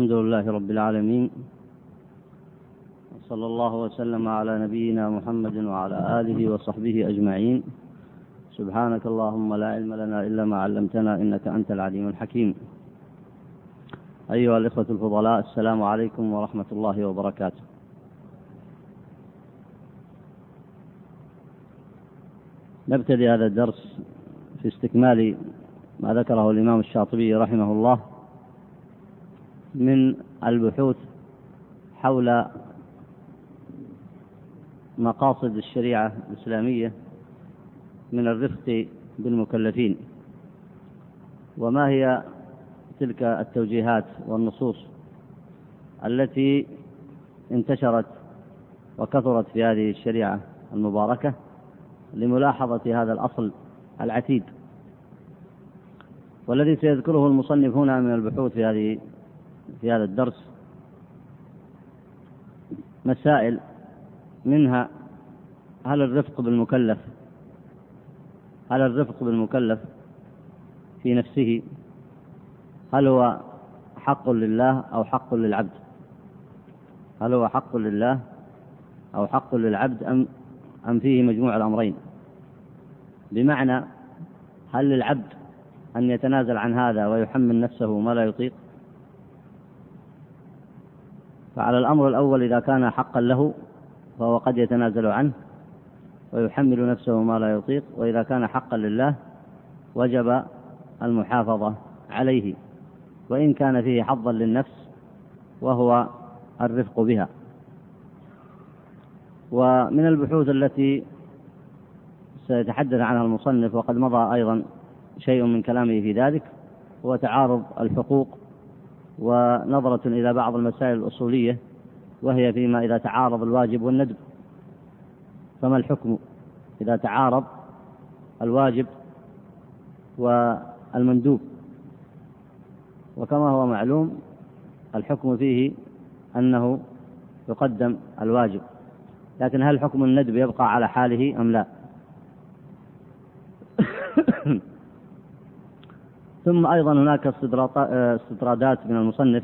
الحمد لله رب العالمين صلى الله وسلم على نبينا محمد وعلى آله وصحبه أجمعين. سبحانك اللهم لا علم لنا إلا ما علمتنا إنك أنت العليم الحكيم. أيها الإخوة الفضلاء السلام عليكم ورحمة الله وبركاته. نبتدي هذا الدرس في استكمال ما ذكره الإمام الشاطبي رحمه الله من البحوث حول مقاصد الشريعة الإسلامية من الرفق بالمكلفين. وما هي تلك التوجيهات والنصوص التي انتشرت وكثرت في هذه الشريعة المباركة لملاحظة هذا الأصل العتيد؟ والذي سيذكره المصنف هنا من البحوث في هذه في هذا الدرس مسائل منها هل الرفق بالمكلف؟ هل الرفق بالمكلف في نفسه؟ هل هو حق لله أو حق للعبد؟ هل هو حق لله أو حق للعبد أم أم فيه مجموع الأمرين؟ بمعنى هل للعبد أن يتنازل عن هذا ويحمل نفسه ما لا يطيق؟ فعلى الأمر الأول إذا كان حقا له فهو قد يتنازل عنه ويحمل نفسه ما لا يطيق وإذا كان حقا لله وجب المحافظة عليه وإن كان فيه حظا للنفس وهو الرفق بها. ومن البحوث التي سيتحدث عنها المصنف وقد مضى أيضا شيء من كلامه في ذلك هو تعارض الحقوق ونظرة إلى بعض المسائل الأصولية وهي فيما إذا تعارض الواجب والندب. فما الحكم إذا تعارض الواجب والمندوب؟ وكما هو معلوم الحكم فيه أنه يقدم الواجب. لكن هل حكم الندب يبقى على حاله أم لا؟ ثم أيضا هناك استطرادات من المصنف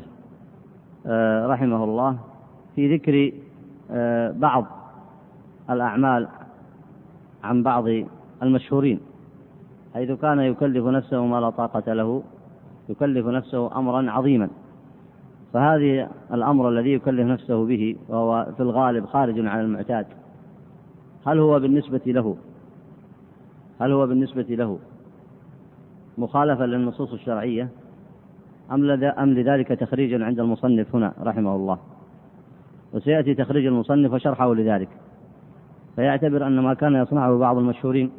آه، رحمه الله في ذكر آه، بعض الأعمال عن بعض المشهورين حيث كان يكلف نفسه ما لا طاقة له يكلف نفسه أمرا عظيما. فهذه الأمر الذي يكلف نفسه به وهو في الغالب خارج عن المعتاد هل هو بالنسبة له؟ هل هو بالنسبة له؟ مخالفة للنصوص الشرعية؟ أم, لذلك تخريج عند المصنف هنا رحمه الله؟ وسيأتي تخريج المصنف وشرحه لذلك. فيعتبر أن ما كان يصنعه بعض المشهورين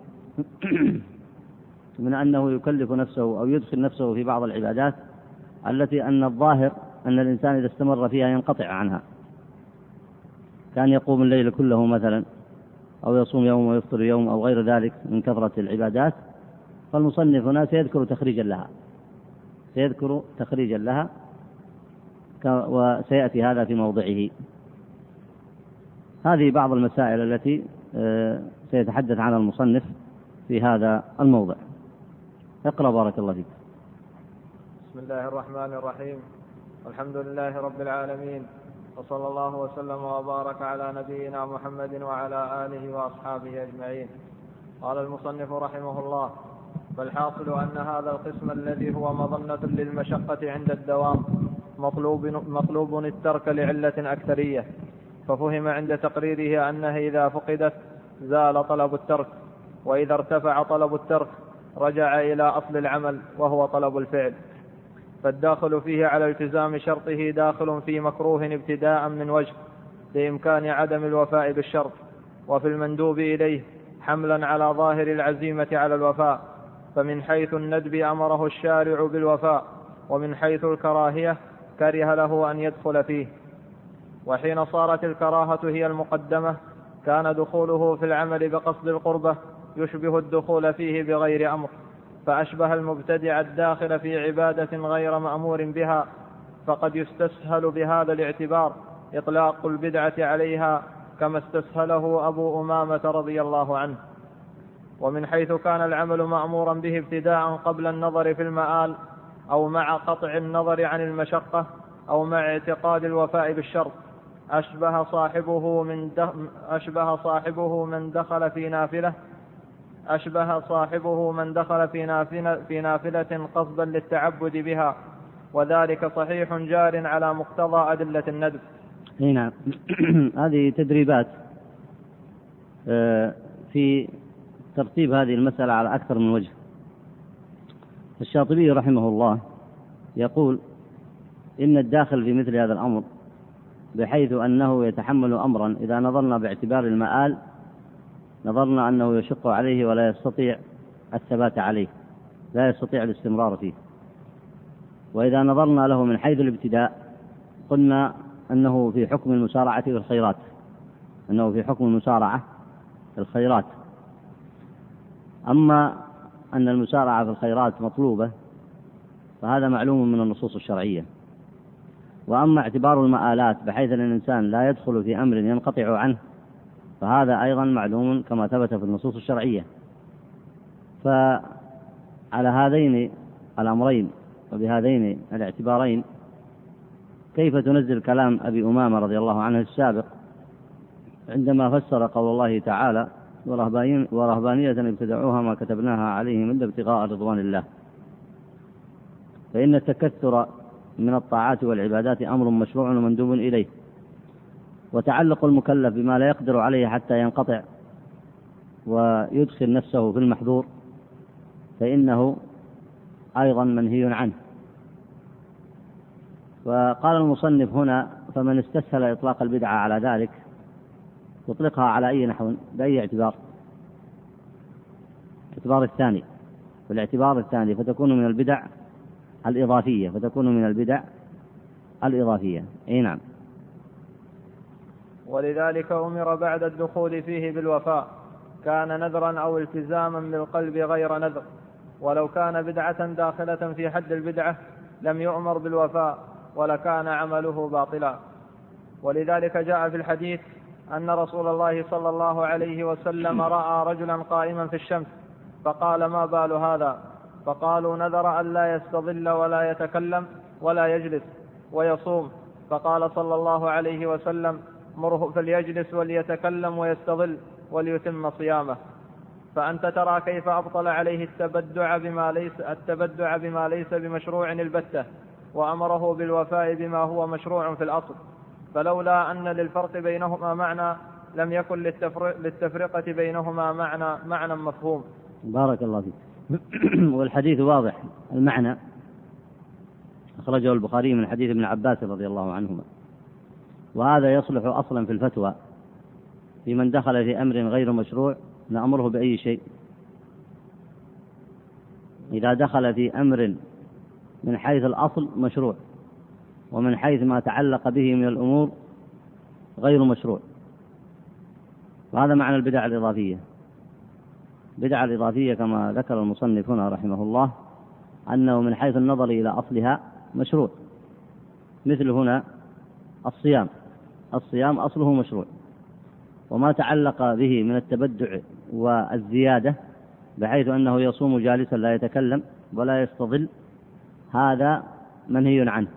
من أنه يكلف نفسه أو يدخل نفسه في بعض العبادات التي أن الظاهر أن الإنسان إذا استمر فيها ينقطع عنها. كان يقوم الليل كله مثلا أو يصوم يوم ويفطر يوم أو غير ذلك من كثرة العبادات فالمصنف هنا سيذكر تخريجا لها. سيذكر تخريجا لها وسيأتي هذا في موضعه. هذه بعض المسائل التي آه، سيتحدث عنها المصنف في هذا الموضع. اقرأ بارك الله فيك. بسم الله الرحمن الرحيم. الحمد لله رب العالمين. وصلى الله وسلم وبارك على نبينا محمد وعلى آله وأصحابه أجمعين. قال المصنف رحمه الله فالحاصل أن هذا القسم الذي هو مظنة للمشقة عند الدوام مطلوب, مطلوب الترك لعلة أكثرية ففهم عند تقريره أنها إذا فقدت زال طلب الترك وإذا ارتفع طلب الترك رجع إلى أصل العمل وهو طلب الفعل. فالداخل فيه على التزام شرطه داخل في مكروه ابتداء من وجه لإمكان عدم الوفاء بالشرط وفي المندوب إليه حملا على ظاهر العزيمة على الوفاء. فمن حيث الندب أمره الشارع بالوفاء ومن حيث الكراهية كره له أن يدخل فيه. وحين صارت الكراهة هي المقدمة كان دخوله في العمل بقصد القربة يشبه الدخول فيه بغير أمر فأشبه المبتدع الداخل في عبادة غير مأمور بها فقد يستسهل بهذا الاعتبار إطلاق البدعة عليها كما استسهله أبو أمامة رضي الله عنه. ومن حيث كان العمل مأمورا به ابتداء قبل النظر في المآل أو مع قطع النظر عن المشقة أو مع اعتقاد الوفاء بالشرط أشبه صاحبه من أشبه صاحبه من دخل في نافلة أشبه صاحبه من دخل في نافلة, في نافلة قصدا للتعبد بها. وذلك صحيح جار على مقتضى أدلة الندب. نعم. هذه تدريبات آه، في ترتيب هذه المسألة على أكثر من وجه. الشاطبي رحمه الله يقول إن الداخل في مثل هذا الأمر بحيث أنه يتحمل أمرا إذا نظرنا باعتبار المآل نظرنا أنه يشق عليه ولا يستطيع الثبات عليه لا يستطيع الاستمرار فيه. وإذا نظرنا له من حيث الابتداء قلنا أنه في حكم المسارعة في الخيرات أنه في حكم المسارعة في الخيرات. أما أن المسارعة في الخيرات مطلوبة فهذا معلوم من النصوص الشرعية. وأما اعتبار المآلات بحيث أن الإنسان لا يدخل في أمر ينقطع عنه فهذا أيضا معلوم كما ثبت في النصوص الشرعية. فعلى هذين الأمرين وبهذين الاعتبارين كيف تنزل كلام أبي أمامة رضي الله عنه السابق؟ عندما فسر قول الله تعالى ورهبانية ابتدعوها ما كتبناها عليهم إلا ابتغاء رضوان الله. فإن التكثر من الطاعات والعبادات أمر مشروع ومندوب إليه. وتعلق المكلف بما لا يقدر عليه حتى ينقطع ويدخل نفسه في المحظور فإنه أيضا منهي عنه. وقال المصنف هنا فمن استسهل إطلاق البدعة على ذلك يطلقها على أي نحو؟ بأي اعتبار؟ الاعتبار الثاني. والاعتبار الثاني فتكون من البدع الإضافية فتكون من البدع الإضافية. أي نعم. ولذلك أمر بعد الدخول فيه بالوفاء. كان نذرا أو التزاما بالقلب غير نذر. ولو كان بدعة داخلة في حد البدعة لم يؤمر بالوفاء ولكان عمله باطلا. ولذلك جاء في الحديث أن رسول الله صلى الله عليه وسلم رأى رجلا قائما في الشمس فقال ما بال هذا؟ فقالوا نذر أن لا يستظل ولا يتكلم ولا يجلس ويصوم. فقال صلى الله عليه وسلم مره فليجلس وليتكلم ويستظل وليتم صيامه. فأنت ترى كيف أبطل عليه التبدع بما ليس التبدع بما ليس بمشروع البتة وأمره بالوفاء بما هو مشروع في الأصل. فلولا أن للفرق بينهما معنى لم يكن للتفرقة بينهما معنى معنى مفهوم. بارك الله فيك. والحديث واضح. المعنى أخرجه البخاري من حديث ابن عباس رضي الله عنهما. وهذا يصلح أصلا في الفتوى. في من دخل في أمر غير مشروع نأمره بأي شيء. إذا دخل في أمر من حيث الأصل مشروع. ومن حيث ما تعلق به من الأمور غير مشروع. وهذا معنى البدع الإضافية. البدعة الإضافية كما ذكر المصنف هنا رحمه الله أنه من حيث النظر إلى أصلها مشروع. مثل هنا الصيام. الصيام أصله مشروع. وما تعلق به من التبدع والزيادة بحيث أنه يصوم جالسا لا يتكلم ولا يستظل هذا منهي عنه.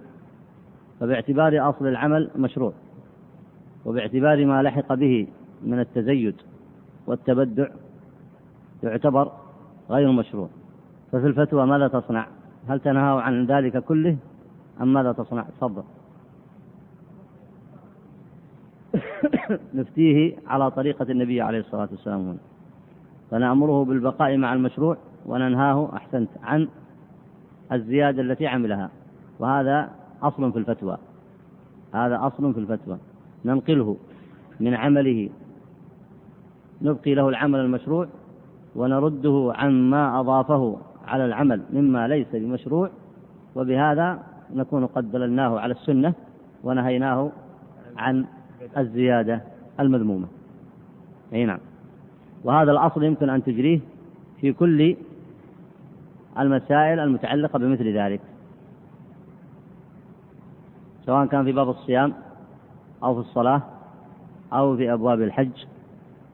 فباعتبار أصل العمل مشروع وباعتبار ما لحق به من التزيد والتبدع يعتبر غير مشروع. ففي الفتوى ماذا تصنع؟ هل تنهى عن ذلك كله أم ماذا تصنع؟ تفضل. نفتيه على طريقة النبي عليه الصلاة والسلام. هنا فنأمره بالبقاء مع المشروع وننهاه أحسنت عن الزيادة التي عملها. وهذا أصل في الفتوى. هذا أصل في الفتوى. ننقله من عمله. نبقي له العمل المشروع ونرده عما أضافه على العمل مما ليس بمشروع وبهذا نكون قد دللناه على السنة ونهيناه عن الزيادة المذمومة. أي نعم. وهذا الأصل يمكن أن تجريه في كل المسائل المتعلقة بمثل ذلك. سواء كان في باب الصيام أو في الصلاة أو في أبواب الحج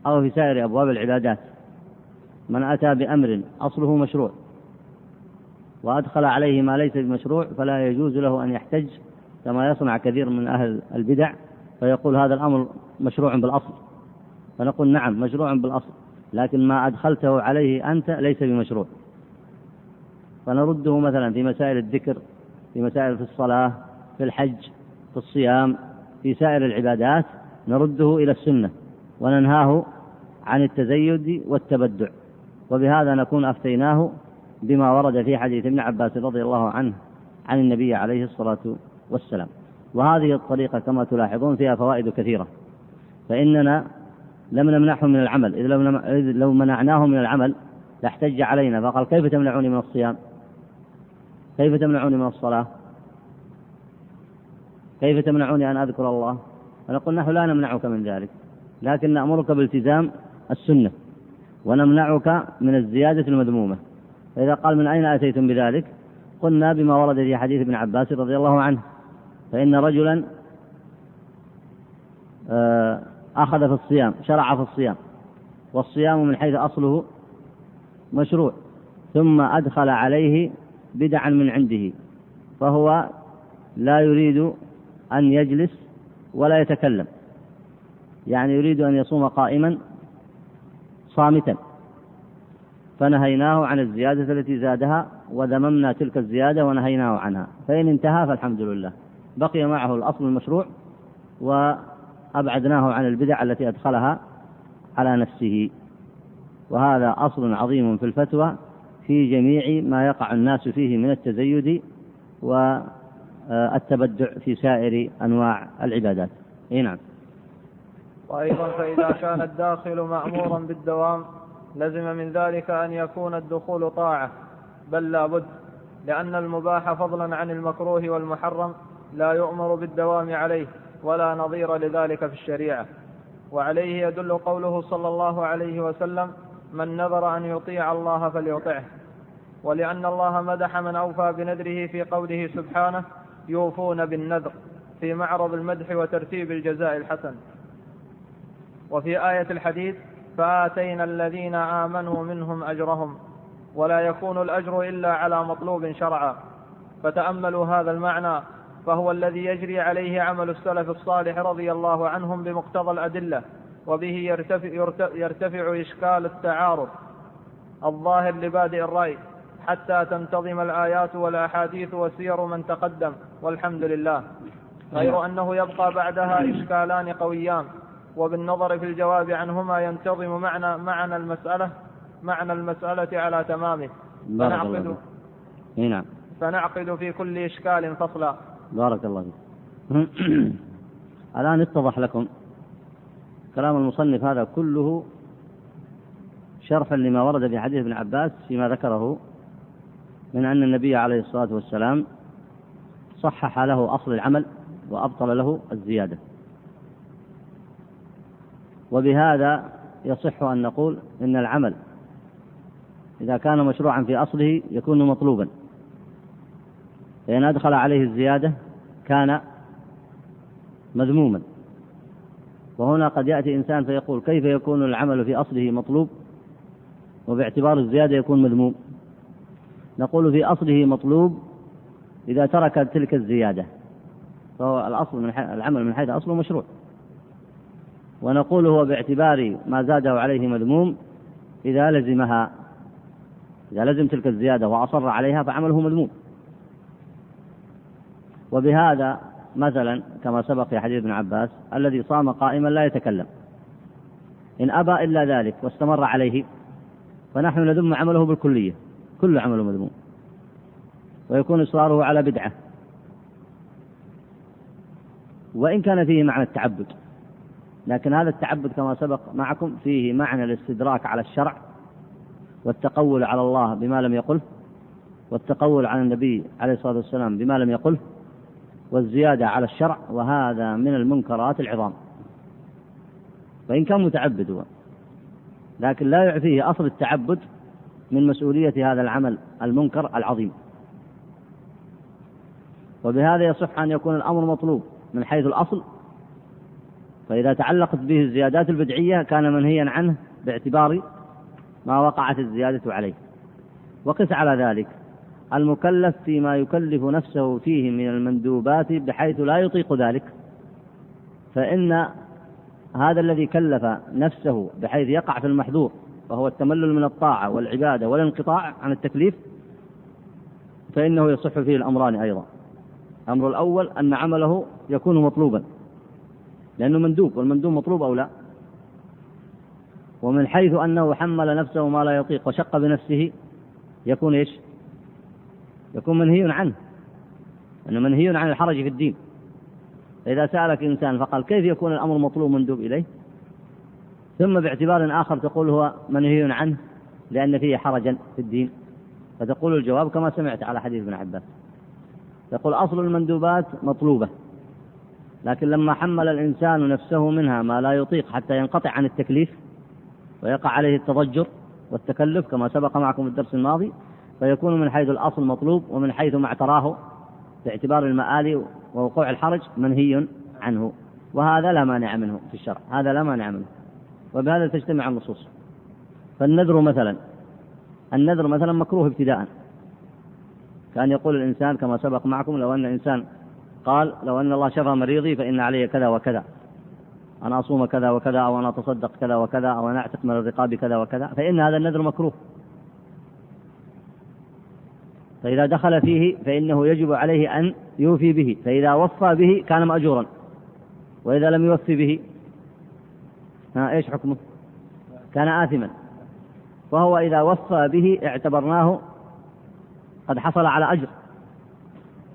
أو في سائر أبواب العبادات. من أتى بأمر أصله مشروع. وأدخل عليه ما ليس بمشروع فلا يجوز له أن يحتج كما يصنع كثير من أهل البدع فيقول هذا الأمر مشروع بالأصل. فنقول نعم مشروع بالأصل لكن ما أدخلته عليه أنت ليس بمشروع. فنرده مثلا في مسائل الذكر في مسائل في الصلاة في الحج في الصيام في سائر العبادات نرده إلى السنة وننهاه عن التزيد والتبدع. وبهذا نكون أفتيناه بما ورد في حديث ابن عباس رضي الله عنه عن النبي عليه الصلاة والسلام. وهذه الطريقة كما تلاحظون فيها فوائد كثيرة. فإننا لم نمنعه من العمل إذ لو, لو منعناه من العمل لاحتج علينا فقال كيف تمنعوني من الصيام؟ كيف تمنعوني من الصلاة؟ كيف تمنعوني أن أذكر الله؟ فنقول نحن لا نمنعك من ذلك لكن نأمرك بالتزام السنة ونمنعك من الزيادة المذمومة. فإذا قال من أين أتيتم بذلك؟ قلنا بما ورد في حديث ابن عباس رضي الله عنه فإن رجلا آه، أخذ في الصيام شرع في الصيام والصيام من حيث أصله مشروع ثم أدخل عليه بدعا من عنده فهو لا يريد أن يجلس ولا يتكلم. يعني يريد أن يصوم قائما صامتا. فنهيناه عن الزيادة التي زادها وذممنا تلك الزيادة ونهيناه عنها. فإن انتهى فالحمد لله. بقي معه الأصل المشروع وأبعدناه عن البدع التي أدخلها على نفسه. وهذا أصل عظيم في الفتوى في جميع ما يقع الناس فيه من التزيد والتبدع في سائر أنواع العبادات. أي نعم. وأيضا فإذا كان الداخل مأمورا بالدوام لزم من ذلك أن يكون الدخول طاعة بل لا بد لأن المباح فضلا عن المكروه والمحرم لا يؤمر بالدوام عليه ولا نظير لذلك في الشريعة. وعليه يدل قوله صلى الله عليه وسلم من نذر أن يطيع الله فليطعه. ولأن الله مدح من أوفى بنذره في قوله سبحانه يوفون بالنذر في معرض المدح وترتيب الجزاء الحسن. وفي آية الحديث فآتينا الذين آمنوا منهم أجرهم ولا يكون الأجر إلا على مطلوب شرعا. فتأملوا هذا المعنى فهو الذي يجري عليه عمل السلف الصالح رضي الله عنهم بمقتضى الأدلة وبه يرتفع, يرتفع إشكال التعارض الظاهر لبادئ الرأي حتى تنتظم الآيات والأحاديث وسير من تقدم. والحمد لله. غير أنه يبقى بعدها إشكالان قويان وبالنظر في الجواب عنهما ينتظم معنى معنى المسألة معنى المسألة على تمامه. فنعقد نعم. فنعقد في كل إشكال فصلا. بارك الله فيك. الآن اتضح لكم كلام المصنف هذا كله شرحا لما ورد في حديث ابن عباس فيما ذكره من أن النبي عليه الصلاة والسلام صحح له أصل العمل وأبطل له الزيادة. وبهذا يصح أن نقول إن العمل إذا كان مشروعا في أصله يكون مطلوبا. فإن أدخل عليه الزيادة كان مذموما. وهنا قد يأتي إنسان فيقول كيف يكون العمل في أصله مطلوب وباعتبار الزيادة يكون مذموم؟ نقول في أصله مطلوب إذا ترك تلك الزيادة. فهو الأصل من العمل من حيث أصله مشروع. ونقول هو باعتبار ما زاده عليه مذموم إذا لزمها. إذا لزم تلك الزيادة وأصر عليها فعمله مذموم. وبهذا مثلا كما سبق في حديث ابن عباس الذي صام قائما لا يتكلم. إن أبى إلا ذلك واستمر عليه فنحن نذم عمله بالكلية. كل عمله مذموم. ويكون إصراره على بدعة. وإن كان فيه معنى التعبد. لكن هذا التعبد كما سبق معكم فيه معنى الاستدراك على الشرع والتقول على الله بما لم يقله والتقول على النبي عليه الصلاة والسلام بما لم يقله والزيادة على الشرع وهذا من المنكرات العظام. وإن كان متعبد هو. لكن لا يعفيه أصل التعبد من مسؤولية هذا العمل المنكر العظيم. وبهذا يصح أن يكون الأمر مطلوب من حيث الأصل. فإذا تعلقت به الزيادات البدعية كان منهيا عنه باعتبار ما وقعت الزيادة عليه. وقس على ذلك المكلف فيما يكلف نفسه فيه من المندوبات بحيث لا يطيق ذلك. فإن هذا الذي كلف نفسه بحيث يقع في المحظور وهو التملل من الطاعة والعبادة والانقطاع عن التكليف فإنه يصح فيه الأمران أيضا. الأمر الأول أن عمله يكون مطلوبا. لأنه مندوب والمندوب مطلوب أو لا؟ ومن حيث أنه حمل نفسه ما لا يطيق وشق بنفسه يكون إيش؟ يكون منهي عنه. أنه منهي عن الحرج في الدين. فإذا سألك إنسان فقال كيف يكون الأمر مطلوب مندوب إليه؟ ثم باعتبار آخر تقول هو منهي عنه لأن فيه حرجا في الدين. فتقول الجواب كما سمعت على حديث ابن عباس. يقول أصل المندوبات مطلوبة لكن لما حمل الإنسان نفسه منها ما لا يطيق حتى ينقطع عن التكليف ويقع عليه التضجر والتكلف كما سبق معكم في الدرس الماضي فيكون من حيث الأصل مطلوب ومن حيث ما اعتراه باعتبار المآل ووقوع الحرج منهي عنه. وهذا لا مانع منه في الشرع هذا لا مانع منه. وبهذا تجتمع النصوص. فالنذر مثلا النذر مثلا مكروه ابتداء. كان يقول الإنسان كما سبق معكم لو أن الإنسان قال لو أن الله شفى مريضي فإن علي كذا وكذا. أن أصوم كذا وكذا أو أن أتصدق كذا وكذا أو أن أعتق من الرقاب كذا وكذا فإن هذا النذر مكروه. فإذا دخل فيه فإنه يجب عليه أن يوفي به فإذا وفى به كان مأجورا. وإذا لم يوفي به ها إيش حكمه؟ كان آثما. فهو إذا وفى به اعتبرناه قد حصل على أجر.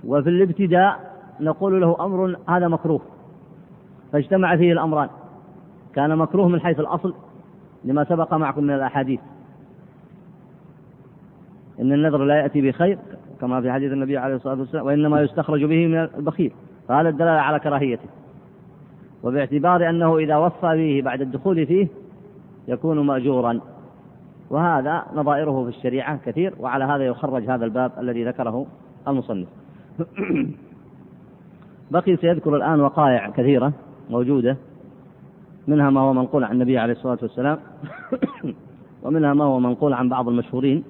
وفي الابتداء نقول له أمر هذا مكروه. فاجتمع فيه الأمران. كان مكروه من حيث الأصل لما سبق معكم من الأحاديث. إن النذر لا يأتي بخير كما في حديث النبي عليه الصلاة والسلام وإنما يستخرج به من البخيل. فهذا الدلالة على كراهيته. وباعتبار أنه إذا وفى به بعد الدخول فيه يكون مأجورا. وهذا نظائره في الشريعة كثير وعلى هذا يخرج هذا الباب الذي ذكره المصنف. بقي سيذكر الآن وقائع كثيرة موجودة منها ما هو منقول عن النبي عليه الصلاة والسلام ومنها ما هو منقول عن بعض المشهورين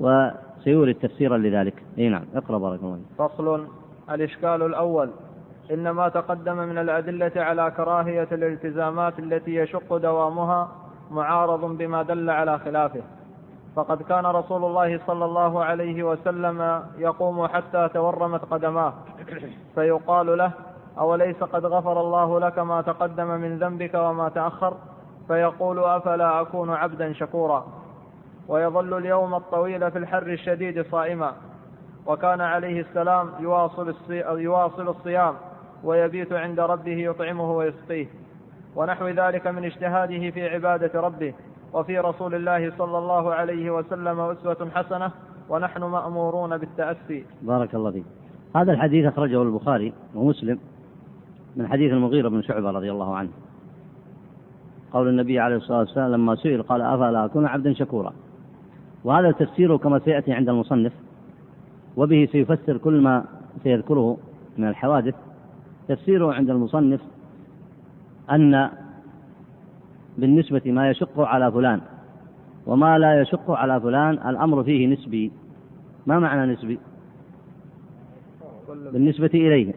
وسيورد تفسيرا لذلك. إي نعم اقرأ بارك الله فصل الإشكال الأول إن ما تقدم من الأدلة على كراهية الالتزامات التي يشق دوامها معارض بما دل على خلافه. فقد كان رسول الله صلى الله عليه وسلم يقوم حتى تورمت قدماه. فيقال له أوليس قد غفر الله لك ما تقدم من ذنبك وما تأخر؟ فيقول أفلا أكون عبدا شكورا. ويظل اليوم الطويل في الحر الشديد صائما. وكان عليه السلام يواصل الصيام ويبيت عند ربه يطعمه ويسقيه. ونحو ذلك من اجتهاده في عبادة ربه وفي رسول الله صلى الله عليه وسلم أسوة حسنة ونحن مأمورون بالتأسي. بارك الله فيك. هذا الحديث أخرجه البخاري ومسلم من حديث المغيرة بن شعبة رضي الله عنه. قول النبي عليه الصلاة والسلام لما سئل قال أفلا أكون عبدا شكورا. وهذا تفسيره كما سيأتي عند المصنف وبه سيفسر كل ما سيذكره من الحوادث. تفسيره عند المصنف أن بالنسبة ما يشق على فلان وما لا يشق على فلان الأمر فيه نسبي. ما معنى نسبي؟ بالنسبة إليه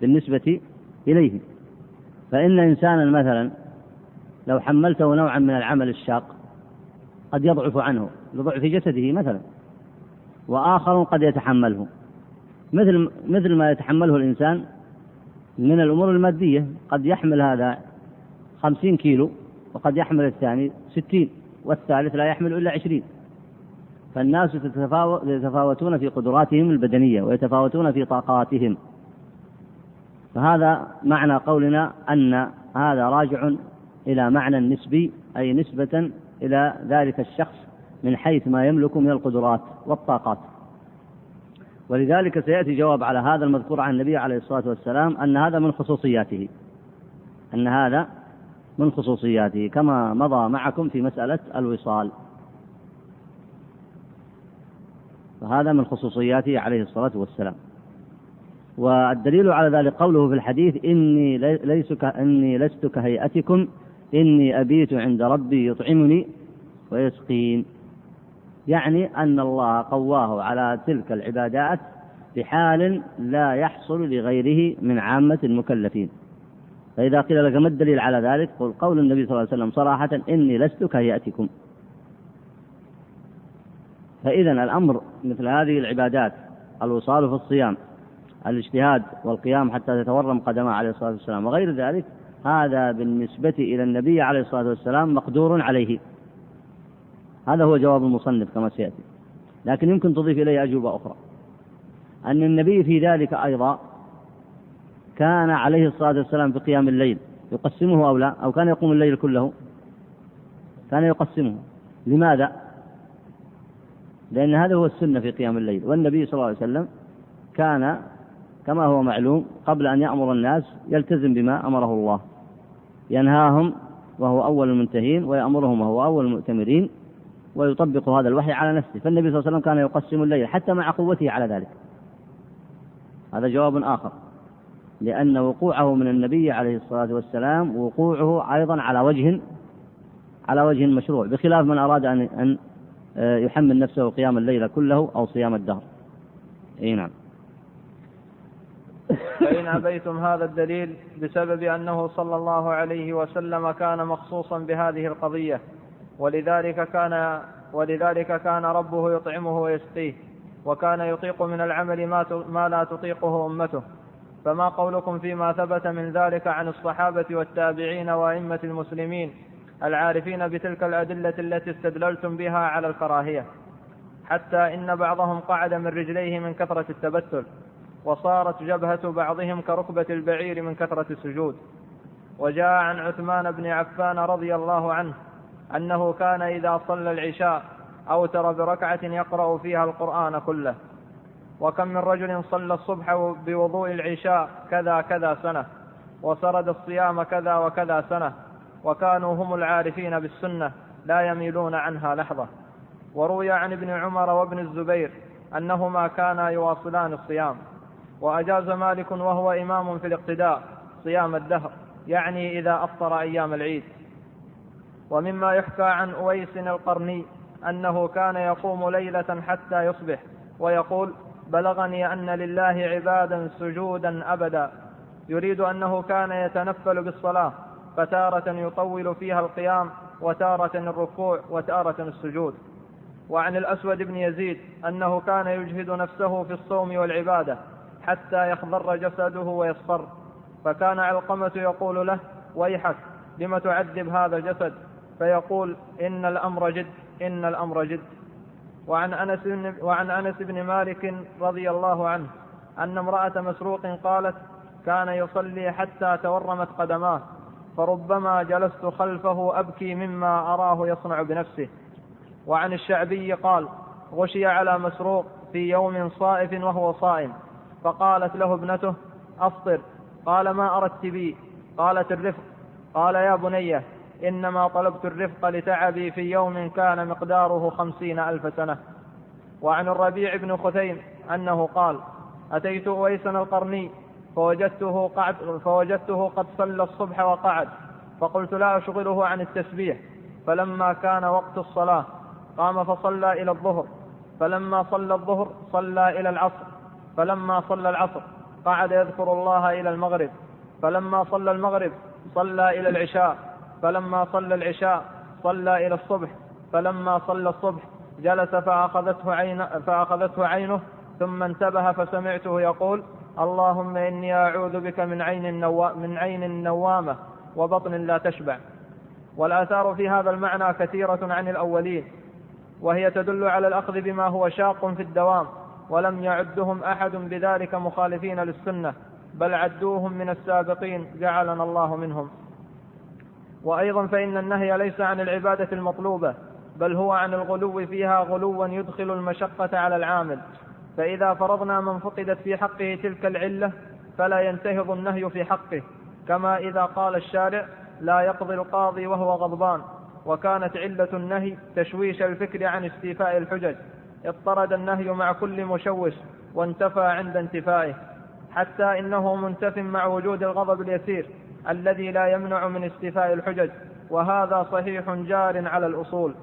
بالنسبة إليه. فإن إنسانا مثلا لو حملته نوعا من العمل الشاق قد يضعف عنه لضعف جسده مثلا وآخر قد يتحمله. مثل مثل ما يتحمله الإنسان من الأمور المادية قد يحمل هذا خمسين كيلو وقد يحمل الثاني ستين والثالث لا يحمل إلا عشرين. فالناس يتفاوتون في قدراتهم البدنية ويتفاوتون في طاقاتهم. فهذا معنى قولنا أن هذا راجع إلى معنى نسبي أي نسبة إلى ذلك الشخص من حيث ما يملك من القدرات والطاقات. ولذلك سيأتي جواب على هذا المذكور عن النبي عليه الصلاة والسلام أن هذا من خصوصياته. أن هذا من خصوصياته كما مضى معكم في مسألة الوصال. فهذا من خصوصياته عليه الصلاة والسلام. والدليل على ذلك قوله في الحديث إني ليس إني لست كهيئتكم إني أبيت عند ربي يطعمني ويسقين. يعني أن الله قواه على تلك العبادات بحال لا يحصل لغيره من عامة المكلفين. فإذا قيل لك ما الدليل على ذلك؟ قل قول النبي صلى الله عليه وسلم صراحة إني لست كهيئتكم. فإذا الأمر مثل هذه العبادات الوصال في الصيام الاجتهاد والقيام حتى تتورم قدمه عليه الصلاة والسلام وغير ذلك هذا بالنسبة إلى النبي عليه الصلاة والسلام مقدور عليه. هذا هو جواب المصنف كما سيأتي. لكن يمكن تضيف إليه أجوبة أخرى. أن النبي في ذلك أيضا كان عليه الصلاة والسلام في قيام الليل يقسمه أو لا؟ أو كان يقوم الليل كله؟ كان يقسمه. لماذا؟ لأن هذا هو السنة في قيام الليل. والنبي صلى الله عليه وسلم كان كما هو معلوم قبل أن يأمر الناس يلتزم بما أمره الله. ينهاهم وهو أول المنتهين ويأمرهم وهو أول المؤتمرين ويطبق هذا الوحي على نفسه. فالنبي صلى الله عليه وسلم كان يقسم الليل حتى مع قوته على ذلك. هذا جواب آخر. لأن وقوعه من النبي عليه الصلاة والسلام وقوعه أيضا على وجه على وجه مشروع بخلاف من أراد أن أن يحمل نفسه قيام الليل كله أو صيام الدهر. أي نعم. فإن أبيتم هذا الدليل بسبب أنه صلى الله عليه وسلم كان مخصوصا بهذه القضية ولذلك كان ولذلك كان ربه يطعمه ويسقيه وكان يطيق من العمل ما ما لا تطيقه أمته فما قولكم فيما ثبت من ذلك عن الصحابة والتابعين وأئمة المسلمين العارفين بتلك الأدلة التي استدللتم بها على الكراهية حتى إن بعضهم قعد من رجليه من كثرة التبتل وصارت جبهة بعضهم كركبة البعير من كثرة السجود. وجاء عن عثمان بن عفان رضي الله عنه أنه كان إذا صلى العشاء أوتر بركعة يقرأ فيها القرآن كله. وكم من رجل صلى الصبح بوضوء العشاء كذا كذا سنة وسرد الصيام كذا وكذا سنة وكانوا هم العارفين بالسنة لا يميلون عنها لحظة. وروي عن ابن عمر وابن الزبير أنهما كانا يواصلان الصيام. وأجاز مالك وهو إمام في الاقتداء صيام الدهر يعني إذا أفطر أيام العيد. ومما يحكى عن أويس القرني أنه كان يقوم ليلة حتى يصبح ويقول بلغني أن لله عبادا سجودا أبدا. يريد أنه كان يتنفل بالصلاة فتارة يطول فيها القيام وتارة الركوع وتارة السجود. وعن الأسود بن يزيد أنه كان يجهد نفسه في الصوم والعبادة حتى يخضر جسده ويصفر. فكان علقمة يقول له ويحك لم تعذب هذا الجسد؟ فيقول إن الأمر جد إن الأمر جد. وعن أنس وعن أنس بن مالك رضي الله عنه أن امرأة مسروق قالت كان يصلي حتى تورمت قدماه فربما جلست خلفه أبكي مما أراه يصنع بنفسه. وعن الشعبي قال غشي على مسروق في يوم صائف وهو صائم فقالت له ابنته أفطر قال ما أردت بي قالت الرفق قال يا بنيه إنما طلبت الرفق لتعبي في يوم كان مقداره خمسين ألف سنة. وعن الربيع بن خثيم أنه قال أتيت أويسا القرني فوجدته قعد فوجدته قد صلى الصبح وقعد فقلت لا أشغله عن التسبيح. فلما كان وقت الصلاة قام فصلى إلى الظهر. فلما صلى الظهر صلى إلى العصر. فلما صلى العصر قعد يذكر الله إلى المغرب. فلما صلى المغرب صلى إلى العشاء. فلما صلى العشاء صلى إلى الصبح فلما صلى الصبح جلس فأخذته, عين فأخذته عينه ثم انتبه فسمعته يقول اللهم إني أعوذ بك من عين, النوا من عين النوامة وبطن لا تشبع. والآثار في هذا المعنى كثيرة عن الأولين وهي تدل على الأخذ بما هو شاق في الدوام ولم يعدهم أحد بذلك مخالفين للسنة بل عدوهم من السابقين جعلنا الله منهم. وأيضا فإن النهي ليس عن العبادة المطلوبة بل هو عن الغلو فيها غلوا يدخل المشقة على العامل. فإذا فرضنا من فقدت في حقه تلك العلة فلا ينتهض النهي في حقه. كما إذا قال الشارع لا يقضي القاضي وهو غضبان وكانت علة النهي تشويش الفكر عن استيفاء الحجج. اضطرد النهي مع كل مشوش وانتفى عند انتفائه. حتى إنه منتف مع وجود الغضب اليسير. الذي لا يمنع من استيفاء الحجج وهذا صحيح جار على الأصول.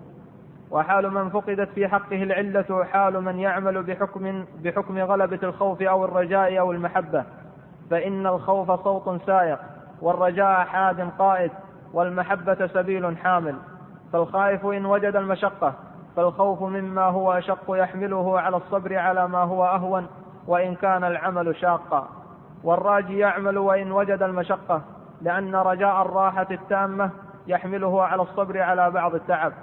وحال من فقدت في حقه العلة حال من يعمل بحكم بحكم غلبة الخوف أو الرجاء أو المحبة. فإن الخوف صوت سائق والرجاء حاد قائد والمحبة سبيل حامل. فالخائف إن وجد المشقة فالخوف مما هو أشق يحمله على الصبر على ما هو أهون وإن كان العمل شاقا. والراجي يعمل وإن وجد المشقة لأن رجاء الراحة التامة يحمله على الصبر على بعض التعب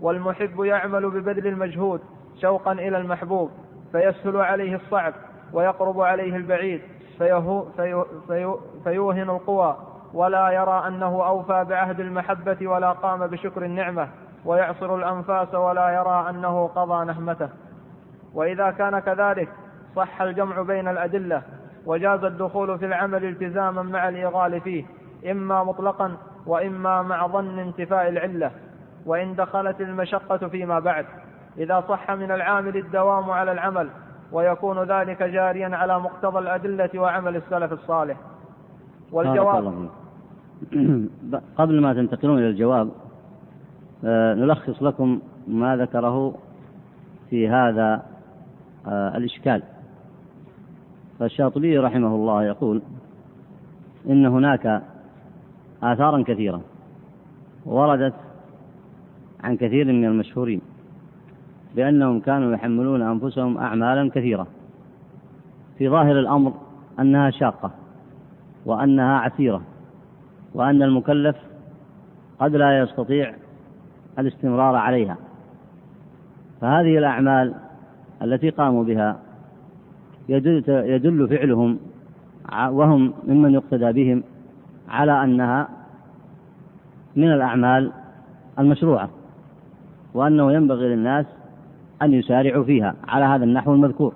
والمحب يعمل ببذل المجهود شوقا إلى المحبوب فيسهل عليه الصعب ويقرب عليه البعيد فيهو فيو فيو فيوهن القوى ولا يرى أنه أوفى بعهد المحبة ولا قام بشكر النعمة ويعصر الأنفاس ولا يرى أنه قضى نهمته. وإذا كان كذلك صح الجمع بين الأدلة وجاز الدخول في العمل التزاما مع الإغال فيه إما مطلقا وإما مع ظن انتفاء العلة وإن دخلت المشقة فيما بعد. إذا صح من العامل الدوام على العمل ويكون ذلك جاريا على مقتضى الأدلة وعمل السلف الصالح. والجواب قبل ما تنتقلون إلى الجواب آه، نلخص لكم ما ذكره في هذا آه، الإشكال. فالشاطبي رحمه الله يقول إن هناك آثارا كثيرة وردت عن كثير من المشهورين بأنهم كانوا يحملون أنفسهم أعمالا كثيرة. في ظاهر الأمر أنها شاقة وأنها عسيرة وأن المكلف قد لا يستطيع الاستمرار عليها. فهذه الأعمال التي قاموا بها يدل, يدل فعلهم وهم ممن يقتدى بهم على أنها من الأعمال المشروعة وأنه ينبغي للناس أن يسارعوا فيها على هذا النحو المذكور.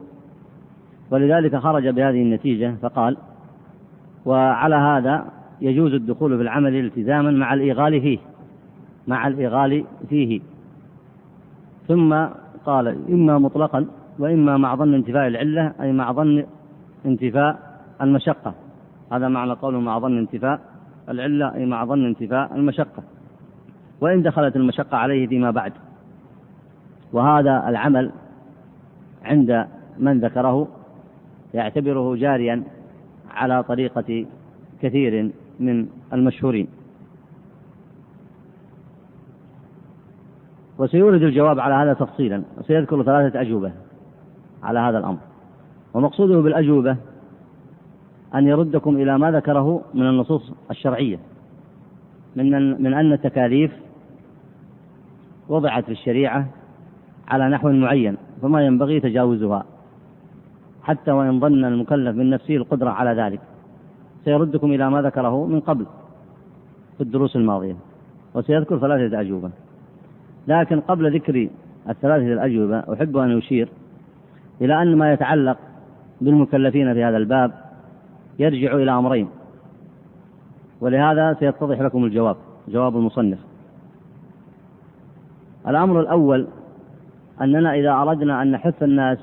ولذلك خرج بهذه النتيجة فقال وعلى هذا يجوز الدخول في العمل التزاما مع الإيغال فيه مع الإيغال فيه. ثم قال إما مطلقا وإما مع ظن انتفاء العلة أي مع ظن انتفاء المشقة. هذا معنى قوله مع ظن انتفاء العلة أي مع ظن انتفاء المشقة. وإن دخلت المشقة عليه فيما بعد. وهذا العمل عند من ذكره يعتبره جاريا على طريقة كثير من المشهورين. وسيورد الجواب على هذا تفصيلا. وسيذكر ثلاثة أجوبة. على هذا الأمر. ومقصوده بالأجوبة أن يردكم إلى ما ذكره من النصوص الشرعية من من أن التكاليف وضعت في الشريعة على نحو معين فما ينبغي تجاوزها حتى وإن ظن المكلف من نفسه القدرة على ذلك. سيردكم إلى ما ذكره من قبل في الدروس الماضية وسيذكر ثلاثة أجوبة. لكن قبل ذكر الثلاثة الأجوبة أحب أن أشير إلى أن ما يتعلق بالمكلفين في هذا الباب يرجع إلى أمرين. ولهذا سيتضح لكم الجواب جواب المصنف. الأمر الأول أننا إذا أردنا أن نحث الناس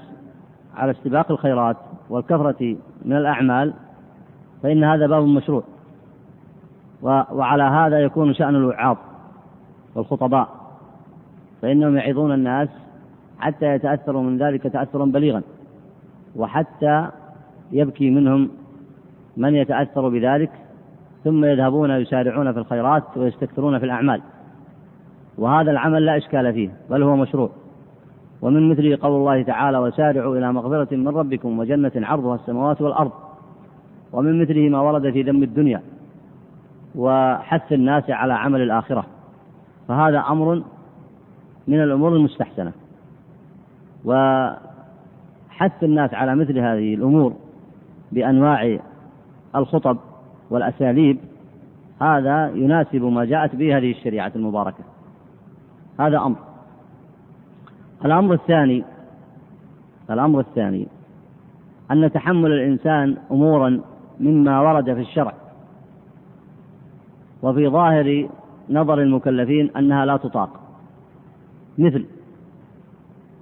على استباق الخيرات والكثرة من الأعمال فإن هذا باب مشروع. وعلى هذا يكون شأن الوعاظ والخطباء فإنهم يعظون الناس حتى يتأثروا من ذلك تأثرا بليغا. وحتى يبكي منهم من يتأثر بذلك ثم يذهبون يسارعون في الخيرات ويستكثرون في الأعمال. وهذا العمل لا إشكال فيه بل هو مشروع. ومن مثله قول الله تعالى وسارعوا إلى مغفرة من ربكم وجنة عرضها السماوات والأرض ومن مثله ما ورد في ذم الدنيا وحث الناس على عمل الآخرة. فهذا أمر من الأمور المستحسنة. وحث الناس على مثل هذه الأمور بأنواع الخطب والأساليب هذا يناسب ما جاءت به هذه الشريعة المباركة. هذا أمر. الأمر الثاني الأمر الثاني أن تحمل الإنسان أمورا مما ورد في الشرع. وفي ظاهر نظر المكلفين أنها لا تطاق. مثل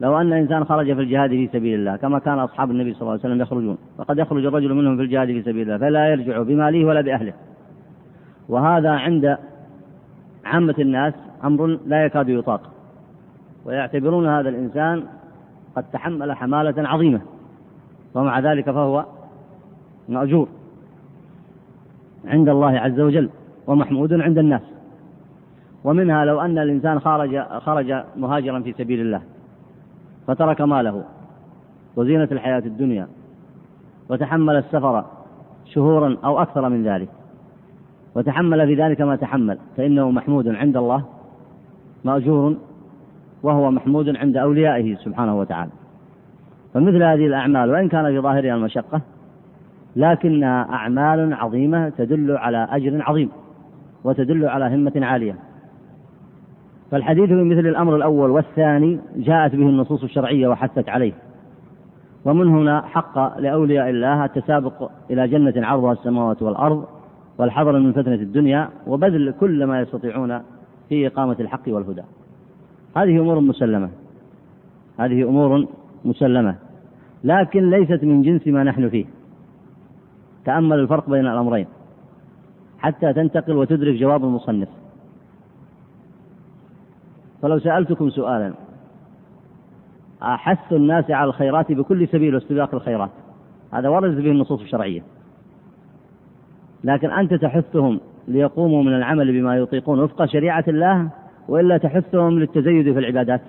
لو أن إنسان خرج في الجهاد في سبيل الله كما كان أصحاب النبي صلى الله عليه وسلم يخرجون فقد يخرج الرجل منهم في الجهاد في سبيل الله فلا يرجع بماله ولا بأهله. وهذا عند عامة الناس أمر لا يكاد يطاق. ويعتبرون هذا الإنسان قد تحمل حمالة عظيمة ومع ذلك فهو مأجور. عند الله عز وجل ومحمود عند الناس. ومنها لو أن الإنسان خرج خرج مهاجرا في سبيل الله فترك ماله وزينة الحياة الدنيا وتحمل السفر شهورا أو أكثر من ذلك وتحمل في ذلك ما تحمل فإنه محمود عند الله مأجور وهو محمود عند أوليائه سبحانه وتعالى. فمثل هذه الأعمال وإن كان في ظاهرها المشقة لكنها أعمال عظيمة تدل على أجر عظيم وتدل على همة عالية. فالحديث في مثل الأمر الأول والثاني جاءت به النصوص الشرعية وحثت عليه. ومن هنا حق لأولياء الله التسابق إلى جنة عرضها السماوات والأرض والحذر من فتنة الدنيا وبذل كل ما يستطيعون في إقامة الحق والهدى. هذه أمور مسلمة. هذه أمور مسلمة. لكن ليست من جنس ما نحن فيه. تأمل الفرق بين الأمرين. حتى تنتقل وتدرك جواب المصنف. فلو سألتكم سؤالا أحث الناس على الخيرات بكل سبيل واستباق الخيرات؟ هذا ورد به النصوص الشرعية. لكن أنت تحثهم ليقوموا من العمل بما يطيقون وفق شريعة الله وإلا تحثهم للتزيد في العبادات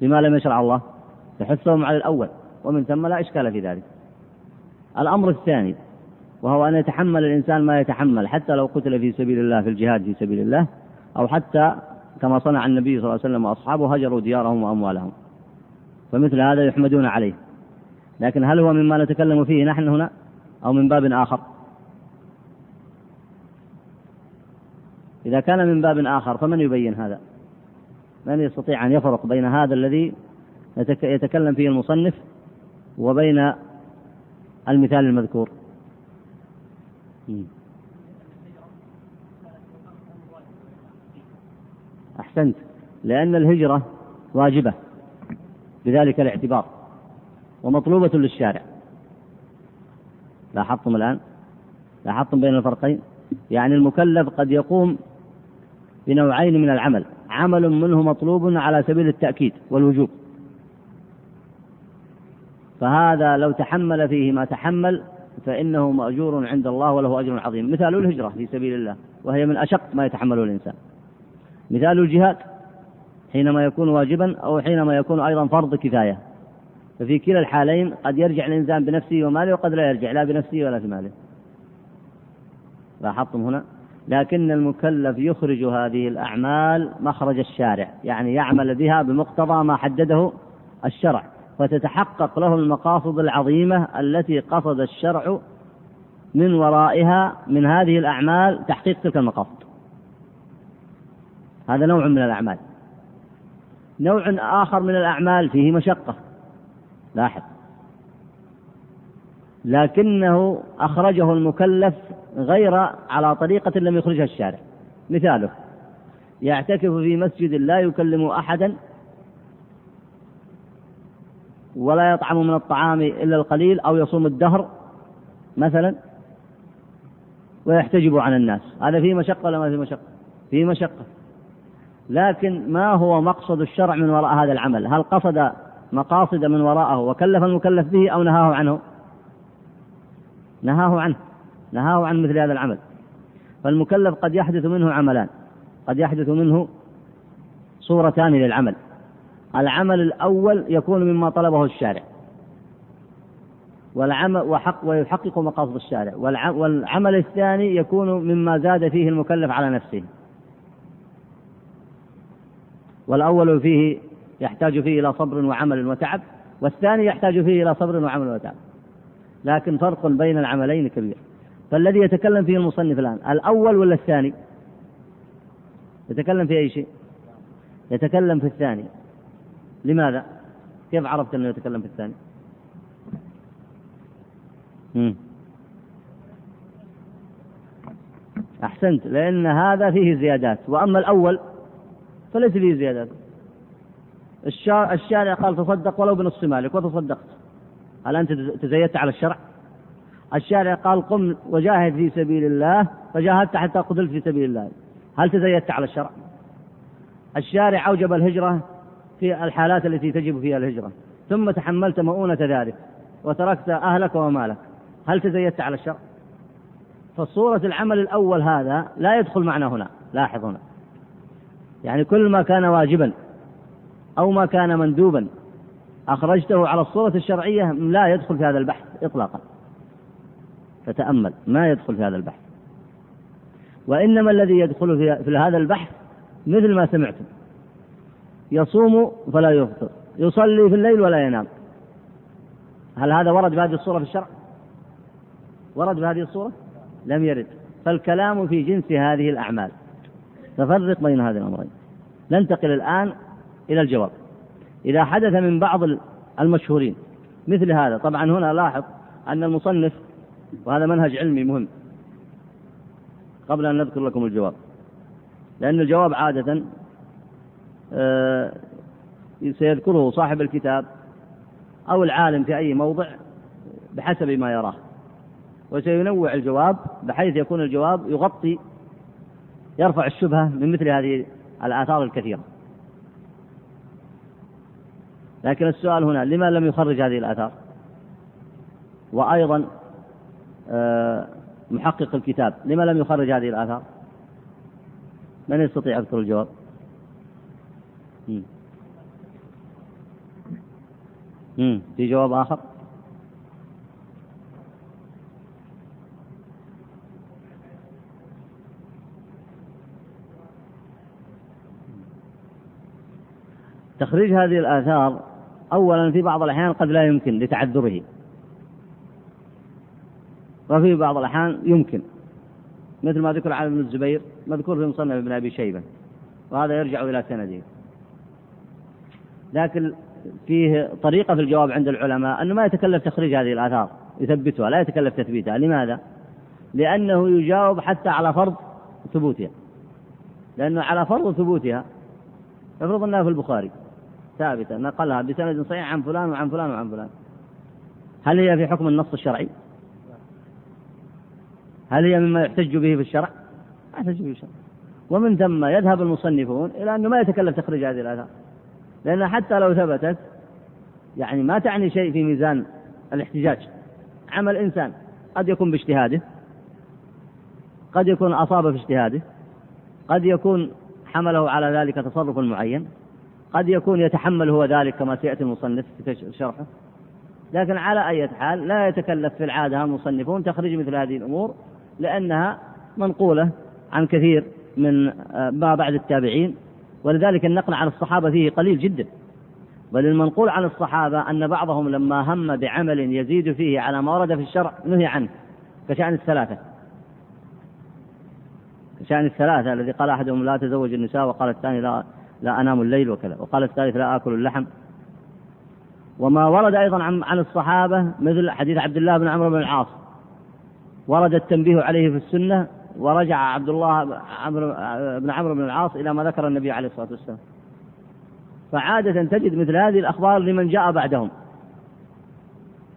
بما لم يشرع الله؟ تحثهم على الأول ومن ثم لا إشكال في ذلك. الأمر الثاني وهو أن يتحمل الإنسان ما يتحمل حتى لو قتل في سبيل الله في الجهاد في سبيل الله أو حتى كما صنع النبي صلى الله عليه وسلم وأصحابه هجروا ديارهم وأموالهم. فمثل هذا يحمدون عليه. لكن هل هو مما نتكلم فيه نحن هنا؟ أو من باب آخر؟ إذا كان من باب آخر فمن يبين هذا؟ من يستطيع أن يفرق بين هذا الذي يتكلم فيه المصنف وبين المثال المذكور. أحسنت. لأن الهجرة واجبة. بذلك الاعتبار. ومطلوبة للشارع. لاحظتم الآن؟ لاحظتم بين الفرقين؟ يعني المكلف قد يقوم بنوعين من العمل. عمل منه مطلوب على سبيل التأكيد والوجوب. فهذا لو تحمل فيه ما تحمل فإنه مأجور عند الله وله أجر عظيم. مثال الهجرة في سبيل الله وهي من أشق ما يتحمله الإنسان. مثال الجهاد حينما يكون واجبا أو حينما يكون أيضا فرض كفاية. ففي كلا الحالين قد يرجع الإنسان بنفسه وماله وقد لا يرجع لا بنفسه ولا في ماله. لاحظتم هنا؟ لكن المكلف يخرج هذه الأعمال مخرج الشارع يعني يعمل بها بمقتضى ما حدده الشرع فتتحقق له المقاصد العظيمة التي قصد الشرع من ورائها من هذه الأعمال تحقيق تلك المقاصد. هذا نوع من الأعمال. نوع آخر من الأعمال فيه مشقة. لاحظ. لكنه أخرجه المكلف غير على طريقة لم يخرجها الشارع. مثاله. يعتكف في مسجد لا يكلم أحدا ولا يطعم من الطعام إلا القليل أو يصوم الدهر مثلا ويحتجب عن الناس. هذا فيه مشقة ولا ما فيه مشقة؟ فيه مشقة. لكن ما هو مقصد الشرع من وراء هذا العمل؟ هل قصد مقاصد من وراءه وكلف المكلف به أو نهاه عنه؟ نهاه عنه. نهاه عن مثل هذا العمل. فالمكلف قد يحدث منه عملان. قد يحدث منه صورتان للعمل. العمل الأول يكون مما طلبه الشارع. والعمل وحق ويحقق مقاصد الشارع. والعمل الثاني يكون مما زاد فيه المكلف على نفسه. والأول فيه يحتاج فيه إلى صبر وعمل وتعب والثاني يحتاج فيه إلى صبر وعمل وتعب. لكن فرق بين العملين كبير. فالذي يتكلم فيه المصنف الآن الأول ولا الثاني؟ يتكلم في أي شيء؟ يتكلم في الثاني. لماذا؟ كيف عرفت أنه يتكلم في الثاني؟ مم. أحسنت لأن هذا فيه زيادات. وأما الأول فليس فيه زيادات الشارع قال تصدق ولو بنصف مالك وتصدقت. هل أنت تزيدت على الشرع؟ الشارع قال قم وجاهد في سبيل الله فجاهدت حتى قتلت في سبيل الله. هل تزيدت على الشرع؟ الشارع أوجب الهجرة في الحالات التي تجب فيها الهجرة. ثم تحملت مؤونة ذلك وتركت أهلك ومالك. هل تزيدت على الشرع؟ فصورة العمل الأول هذا لا يدخل معنا هنا. لاحظ هنا. يعني كل ما كان واجبا أو ما كان مندوبا أخرجته على الصورة الشرعية لا يدخل في هذا البحث إطلاقا. فتأمل ما يدخل في هذا البحث. وإنما الذي يدخل في, هذا البحث مثل ما سمعتم. يصوم فلا يفطر يصلي في الليل ولا ينام. هل هذا ورد بهذه الصورة في الشرع؟ ورد بهذه الصورة؟ لم يرد. فالكلام في جنس هذه الأعمال. تفرق بين هذه الأمرين. ننتقل الآن إلى الجواب. إذا حدث من بعض المشهورين مثل هذا طبعا هنا لاحظ أن المصنف وهذا منهج علمي مهم قبل أن نذكر لكم الجواب لأن الجواب عادة آه، سيذكره صاحب الكتاب أو العالم في أي موضع بحسب ما يراه. وسينوع الجواب بحيث يكون الجواب يغطي يرفع الشبهة من مثل هذه الآثار الكثيرة. لكن السؤال هنا لما لم يخرج هذه الآثار؟ وأيضا آه، محقق الكتاب لما لم يخرج هذه الآثار؟ من يستطيع يذكر الجواب؟ في جواب آخر؟ تخريج هذه الآثار أولا في بعض الأحيان قد لا يمكن لتعذره. وفي بعض الأحيان يمكن. مثل ما ذكر عن ابن الزبير مذكور في مصنف ابن أبي شيبة. وهذا يرجع إلى سنده. لكن فيه طريقة في الجواب عند العلماء أنه ما يتكلف تخريج هذه الآثار يثبتها لا يتكلف تثبيتها. لماذا؟ لأنه يجاوب حتى على فرض ثبوتها. لأنه على فرض ثبوتها افرض أنها في البخاري. ثابتة نقلها بسند صحيح عن فلان وعن فلان وعن فلان. هل هي في حكم النص الشرعي؟ هل هي مما يحتج به في الشرع؟ ما يحتج به في الشرع. ومن ثم يذهب المصنفون إلى أنه ما يتكلف تخريج هذه الآثار. لأن حتى لو ثبتت يعني ما تعني شيء في ميزان الاحتجاج. عمل إنسان قد يكون باجتهاده قد يكون أصاب في اجتهاده قد يكون حمله على ذلك تصرف معين. قد يكون يتحمل هو ذلك كما سيأتي المصنف في شرحه. لكن على أي حال لا يتكلف في العادة المصنفون تخريج مثل هذه الأمور لأنها منقولة عن كثير من آه، ما بعد التابعين ولذلك النقل عن الصحابة فيه قليل جدا. بل المنقول عن الصحابة أن بعضهم لما هم بعمل يزيد فيه على ما ورد في الشرع نهي عنه كشأن الثلاثة. كشأن الثلاثة الذي قال أحدهم لا تزوج النساء وقال الثاني لا لا أنام الليل وكذا. وقال الثالث لا آكل اللحم. وما ورد أيضا عن, الصحابة مثل حديث عبد الله بن عمرو بن العاص. ورد التنبيه عليه في السنة ورجع عبد الله بن عمرو بن العاص إلى ما ذكر النبي عليه الصلاة والسلام. فعادة تجد مثل هذه الأخبار لمن جاء بعدهم.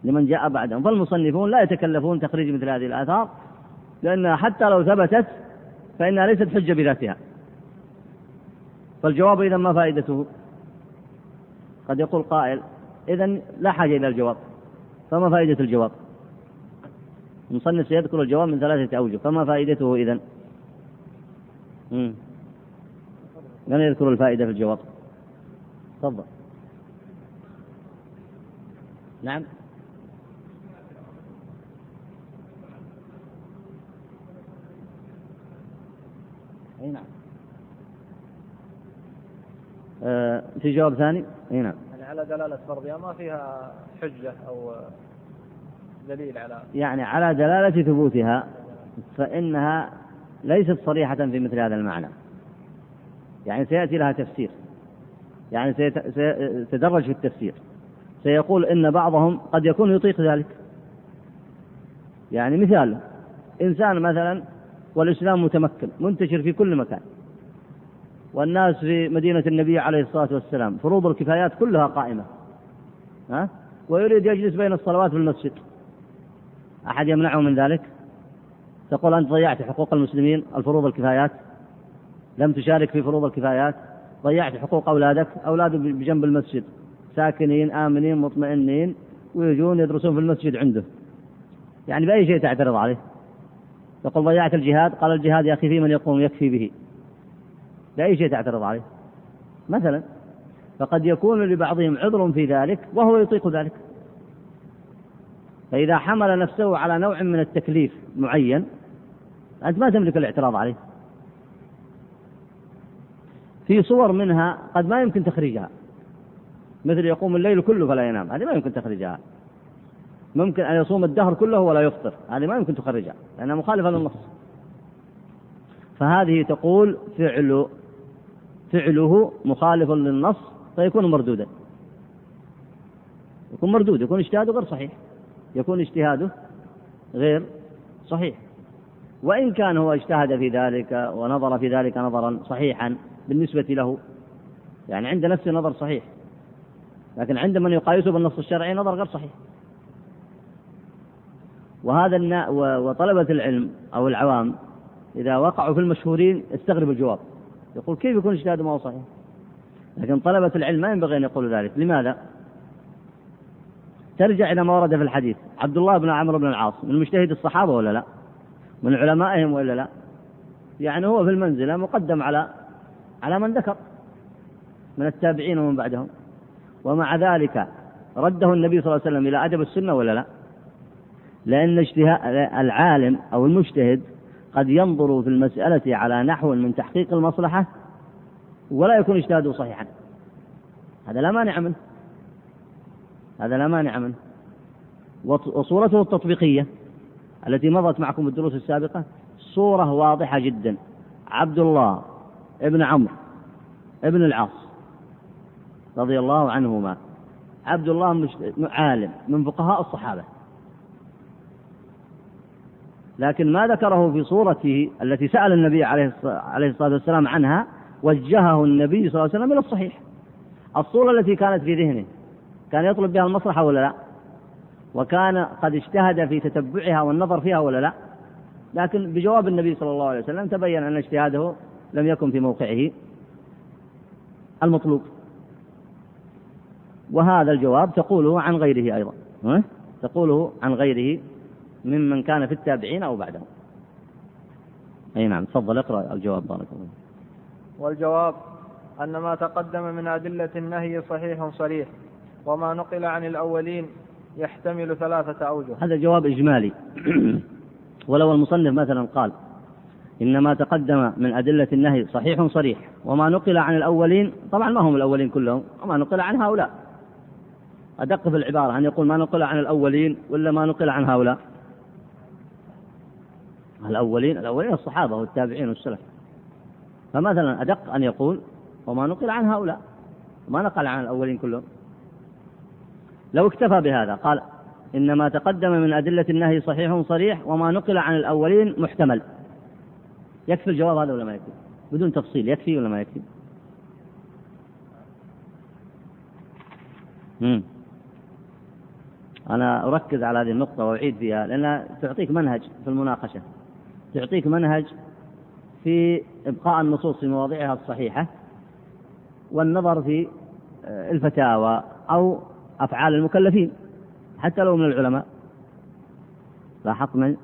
لمن جاء بعدهم. فالمصنفون لا يتكلفون تخريج مثل هذه الآثار لأنها حتى لو ثبتت فإنها ليست حجة بذاتها. فالجواب إذا ما فائدته؟ قد يقول قائل إذا لا حاجة إلى الجواب. فما فائدة الجواب؟ المصنف سيذكر الجواب من ثلاثة أوجه فما فائدته إذا من يذكر الفائدة في الجواب؟ تفضل. نعم اي نعم آه في جواب ثاني؟ إي نعم. يعني على دلالة فرضها ما فيها حجة أو دليل على يعني على دلالة ثبوتها فإنها ليست صريحة في مثل هذا المعنى. يعني سيأتي لها تفسير. يعني سيتدرج في التفسير. سيقول إن بعضهم قد يكون يطيق ذلك. يعني مثال إنسان مثلا والإسلام متمكن منتشر في كل مكان. والناس في مدينة النبي عليه الصلاة والسلام. فروض الكفايات كلها قائمة. ها؟ ويريد يجلس بين الصلوات في المسجد. أحد يمنعه من ذلك؟ تقول أنت ضيعت حقوق المسلمين الفروض الكفايات. لم تشارك في فروض الكفايات. ضيعت حقوق أولادك أولادك بجنب المسجد. ساكنين آمنين مطمئنين ويجون يدرسون في المسجد عنده. يعني بأي شيء تعترض عليه؟ يقول ضيعت الجهاد؟ قال الجهاد يا أخي في من يقوم يكفي به. بأي شيء تعترض عليه مثلا فقد يكون لبعضهم عذر في ذلك وهو يطيق ذلك. فإذا حمل نفسه على نوع من التكليف معين أنت ما تملك الاعتراض عليه. في صور منها قد ما يمكن تخريجها. مثل يقوم الليل كله فلا ينام هذه ما يمكن تخريجها. ممكن أن يصوم الدهر كله ولا يفطر هذه ما يمكن تخرجها لأنها مخالفة للنص. فهذه تقول فعل فعله مخالف للنص فيكون مردودا. يكون مردود يكون اجتهاده غير صحيح. يكون اجتهاده غير صحيح. وإن كان هو اجتهد في ذلك ونظر في ذلك نظرا صحيحا بالنسبة له يعني عند نفسه نظر صحيح. لكن عند من يقايسه بالنص الشرعي نظر غير صحيح. وهذا وطلبة العلم أو العوام إذا وقعوا في المشهورين استغرب الجواب. يقول كيف يكون اجتهاده ما هو صحيح لكن طلبة العلم ما ينبغي أن يقولوا ذلك لماذا؟ ترجع إلى ما ورد في الحديث عبد الله بن عمرو بن العاص من مجتهد الصحابة ولا لا؟ من علمائهم ولا لا؟ يعني هو في المنزلة مقدم على على من ذكر من التابعين ومن بعدهم ومع ذلك رده النبي صلى الله عليه وسلم إلى أدب السنة ولا لا؟ لأن اجتهاد العالم أو المجتهد قد ينظر في المسألة على نحو من تحقيق المصلحة ولا يكون اجتهاده صحيحا. هذا لا مانع منه. هذا لا مانع منه. وصورته التطبيقية التي مضت معكم الدروس السابقة صورة واضحة جدا. عبد الله ابن عمرو ابن العاص رضي الله عنهما. عبد الله عالم من فقهاء الصحابة. لكن ما ذكره في صورته التي سأل النبي عليه الصلاة والسلام عنها وجهه النبي صلى الله عليه وسلم إلى الصحيح. الصورة التي كانت في ذهنه كان يطلب بها المصلحة ولا لا؟ وكان قد اجتهد في تتبعها والنظر فيها ولا لا؟ لكن بجواب النبي صلى الله عليه وسلم تبين أن اجتهاده لم يكن في موقعه المطلوب. وهذا الجواب تقوله عن غيره أيضا. تقوله عن غيره ممن كان في التابعين أو بعدهم أي نعم تفضل اقرأ الجواب بارك الله والجواب أن ما تقدم من أدلة النهي صحيح صريح وما نقل عن الأولين يحتمل ثلاثة أوجه. هذا جواب إجمالي. ولو المصنف مثلا قال إن ما تقدم من أدلة النهي صحيح صريح وما نقل عن الأولين طبعا ما هم الأولين كلهم وما نقل عن هؤلاء. أدق في العبارة أن يقول ما نقل عن الأولين ولا ما نقل عن هؤلاء؟ الأولين الأولين الصحابة والتابعين والسلف. فمثلا أدق أن يقول وما نقل عن هؤلاء ما نقل عن الأولين كلهم. لو اكتفى بهذا قال إن ما تقدم من أدلة النهي صحيح صريح وما نقل عن الأولين محتمل. يكفي الجواب هذا ولا ما يكفي؟ بدون تفصيل يكفي ولا ما يكفي؟ مم. أنا أركز على هذه النقطة وأعيد فيها لأنها تعطيك منهج في المناقشة. تعطيك منهج في إبقاء النصوص في مواضعها الصحيحة والنظر في آه، الفتاوى أو أفعال المكلفين حتى لو من العلماء. لاحظت من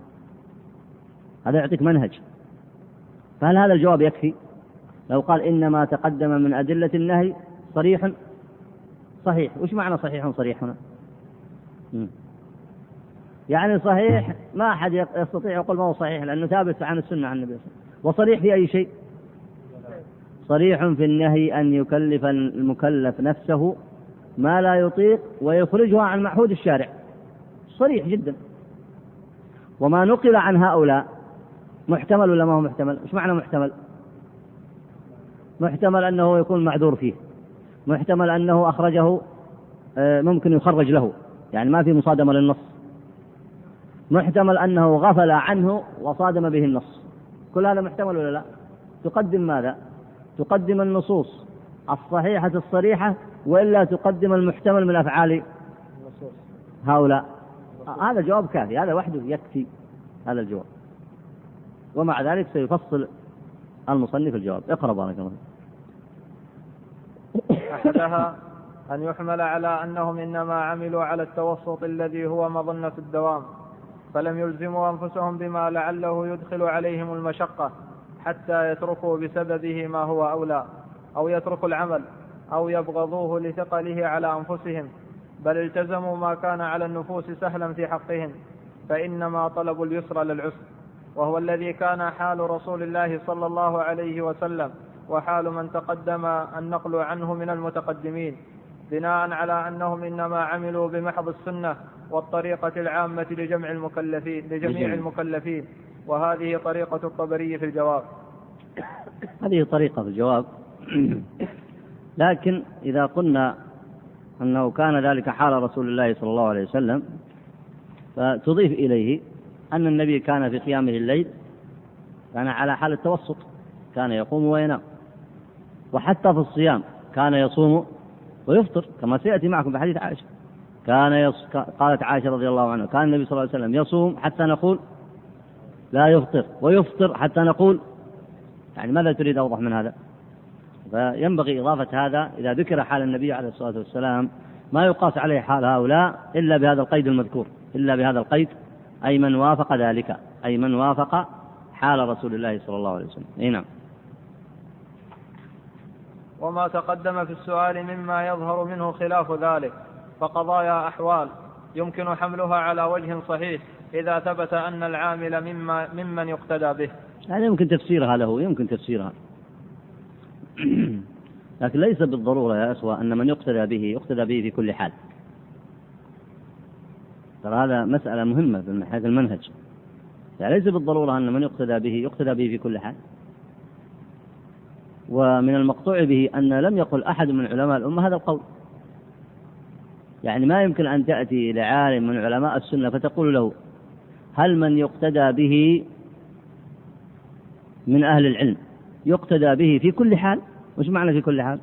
هذا يعطيك منهج. فهل هذا الجواب يكفي؟ لو قال إنما تقدم من أدلة النهي صريح صحيح. وش معنى صحيح صريح هنا؟ يعني صحيح ما أحد يستطيع يقول ما هو صحيح لأنه ثابت عن السنة عن النبي صلى الله عليه وسلم. وصريح في أي شيء؟ صريح في النهي أن يكلف المكلف نفسه ما لا يطيق ويخرجها عن معهود الشارع. صريح جدا. وما نقل عن هؤلاء محتمل ولا ما هو محتمل؟ إيش معنى محتمل؟ محتمل أنه يكون معذور فيه. محتمل أنه أخرجه آه، ممكن يخرج له. يعني ما في مصادمة للنص. محتمل أنه غفل عنه وصادم به النص. كل هذا محتمل ولا لا؟ تقدم ماذا؟ تقدم النصوص الصحيحة الصريحة وإلا تقدم المحتمل من أفعال هؤلاء؟ هذا جواب كافي هذا وحده يكفي هذا الجواب. ومع ذلك سيفصل المصنف الجواب. اقرأ بارك الله أحدها أن يحمل على أنهم إنما عملوا على التوسط الذي هو مظنة الدوام. فلم يلزموا أنفسهم بما لعله يدخل عليهم المشقة حتى يتركوا بسببه ما هو أولى أو يتركوا العمل أو يبغضوه لثقله على أنفسهم بل التزموا ما كان على النفوس سهلا في حقهم فإنما طلبوا اليسر للعسر. وهو الذي كان حال رسول الله صلى الله عليه وسلم وحال من تقدم النقل عنه من المتقدمين. بناء على أنهم إنما عملوا بمحض السنة والطريقة العامة لجمع المكلفين لجميع المكلفين. وهذه طريقة الطبري في الجواب. هذه طريقة في الجواب. لكن إذا قلنا أنه كان ذلك حال رسول الله صلى الله عليه وسلم فتضيف إليه أن النبي كان في قيامه الليل كان على حال التوسط كان يقوم وينام. وحتى في الصيام كان يصوم ويفطر كما سيأتي معكم في حديث عائشة. كان يص... قالت عائشة رضي الله عنها كان النبي صلى الله عليه وسلم يصوم حتى نقول لا يفطر ويفطر حتى نقول يعني ماذا تريد أوضح من هذا؟ فينبغي إضافة هذا إذا ذكر حال النبي عليه الصلاة والسلام ما يقاس عليه حال هؤلاء إلا بهذا القيد المذكور إلا بهذا القيد أي من وافق ذلك أي من وافق حال رسول الله صلى الله عليه وسلم. أي نعم. وما تقدم في السؤال مما يظهر منه خلاف ذلك فقضايا أحوال يمكن حملها على وجه صحيح إذا ثبت أن العامل مما ممن يقتدى به. هذا يمكن تفسيرها له يمكن تفسيرها. لكن ليس بالضرورة يا أخوة أن من يقتدى به يقتدى به في كل حال. ترى هذا مسألة مهمة من حيث المنهج. يعني ليس بالضرورة أن من يقتدى به يقتدى به في كل حال. ومن المقطوع به أن لم يقل أحد من علماء الأمة هذا القول. يعني ما يمكن أن تأتي إلى عالم من علماء السنة فتقول له هل من يقتدى به من أهل العلم؟ يقتدى به في كل حال؟ وش معنى في كل حال؟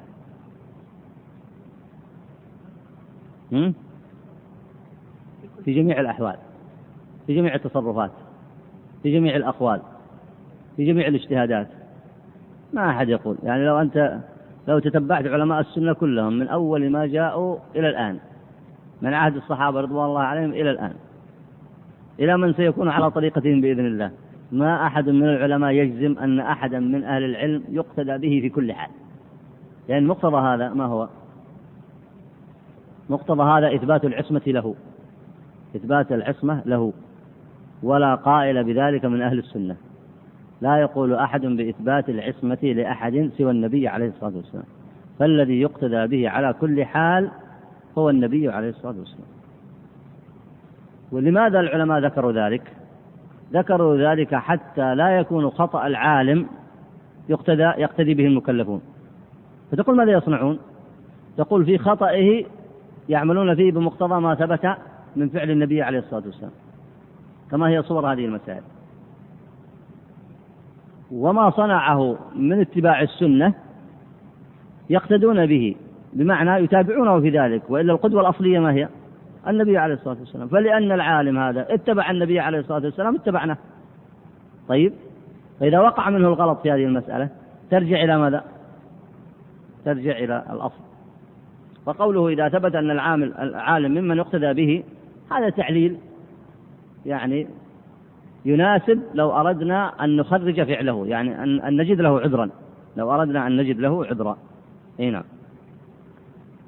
في جميع الأحوال في جميع التصرفات في جميع الأقوال في جميع الاجتهادات. ما أحد يقول. يعني لو أنت لو تتبعت علماء السنة كلهم من أول ما جاءوا إلى الآن من عهد الصحابة رضوان الله عليهم إلى الآن إلى من سيكون على طريقتهم بإذن الله. ما أحد من العلماء يجزم أن أحدا من أهل العلم يقتدى به في كل حال. لأن مقتضى هذا ما هو؟ مقتضى هذا إثبات العصمة له. إثبات العصمة له. ولا قائل بذلك من أهل السنة. لا يقول أحد بإثبات العصمة لأحد سوى النبي عليه الصلاة والسلام. فالذي يقتدى به على كل حال هو النبي عليه الصلاة والسلام. ولماذا العلماء ذكروا ذلك؟ ذكروا ذلك حتى لا يكون خطأ العالم يقتدى يقتدي به المكلفون. فتقول ماذا يصنعون؟ تقول في خطئه يعملون فيه بمقتضى ما ثبت من فعل النبي عليه الصلاة والسلام. كما هي صور هذه المسائل. وما صنعه من اتباع السنة يقتدون به بمعنى يتابعونه في ذلك وإلا القدوة الأصلية ما هي؟ النبي عليه الصلاة والسلام. فلأن العالم هذا اتبع النبي عليه الصلاة والسلام اتبعناه. طيب فإذا وقع منه الغلط في هذه المسألة ترجع إلى ماذا؟ ترجع إلى الأصل. وقوله إذا ثبت أن العامل العالم ممن يقتدى به هذا تعليل يعني يناسب لو أردنا أن نخرج فعله يعني أن, أن نجد له عذرا. لو أردنا أن نجد له عذرا. أي نعم.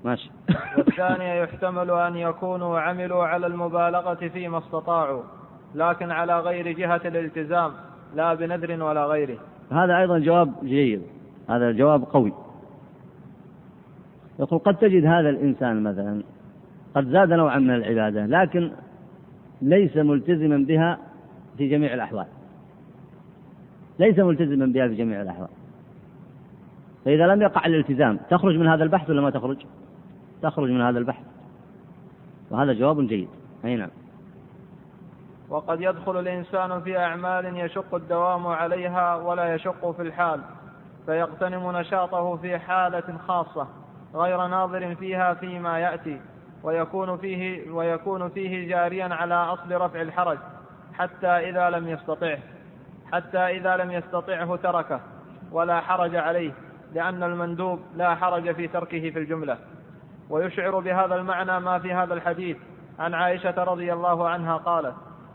ماشي. والثانية يحتمل أن يكونوا عملوا على المبالغة فيما استطاعوا لكن على غير جهة الالتزام لا بنذر ولا غيره. هذا أيضا جواب جيد. هذا جواب قوي. يقول قد تجد هذا الإنسان مثلا قد زاد نوعا من العبادة لكن ليس ملتزما بها في جميع الأحوال. ليس ملتزما بها في جميع الأحوال. فإذا لم يقع الالتزام تخرج من هذا البحث ولا ما تخرج؟ تخرج من هذا البحث. وهذا جواب جيد. أي نعم. وقد يدخل الإنسان في أعمال يشق الدوام عليها ولا يشق في الحال فيغتنم نشاطه في حالة خاصة غير ناظر فيها فيما يأتي ويكون فيه ويكون فيه جاريا على أصل رفع الحرج. حتى إذا لم يستطعه حتى إذا لم يستطعه تركه ولا حرج عليه لأن المندوب لا حرج في تركه في الجملة. ويشعر بهذا المعنى ما في هذا الحديث. عن عائشة رضي الله عنها قالت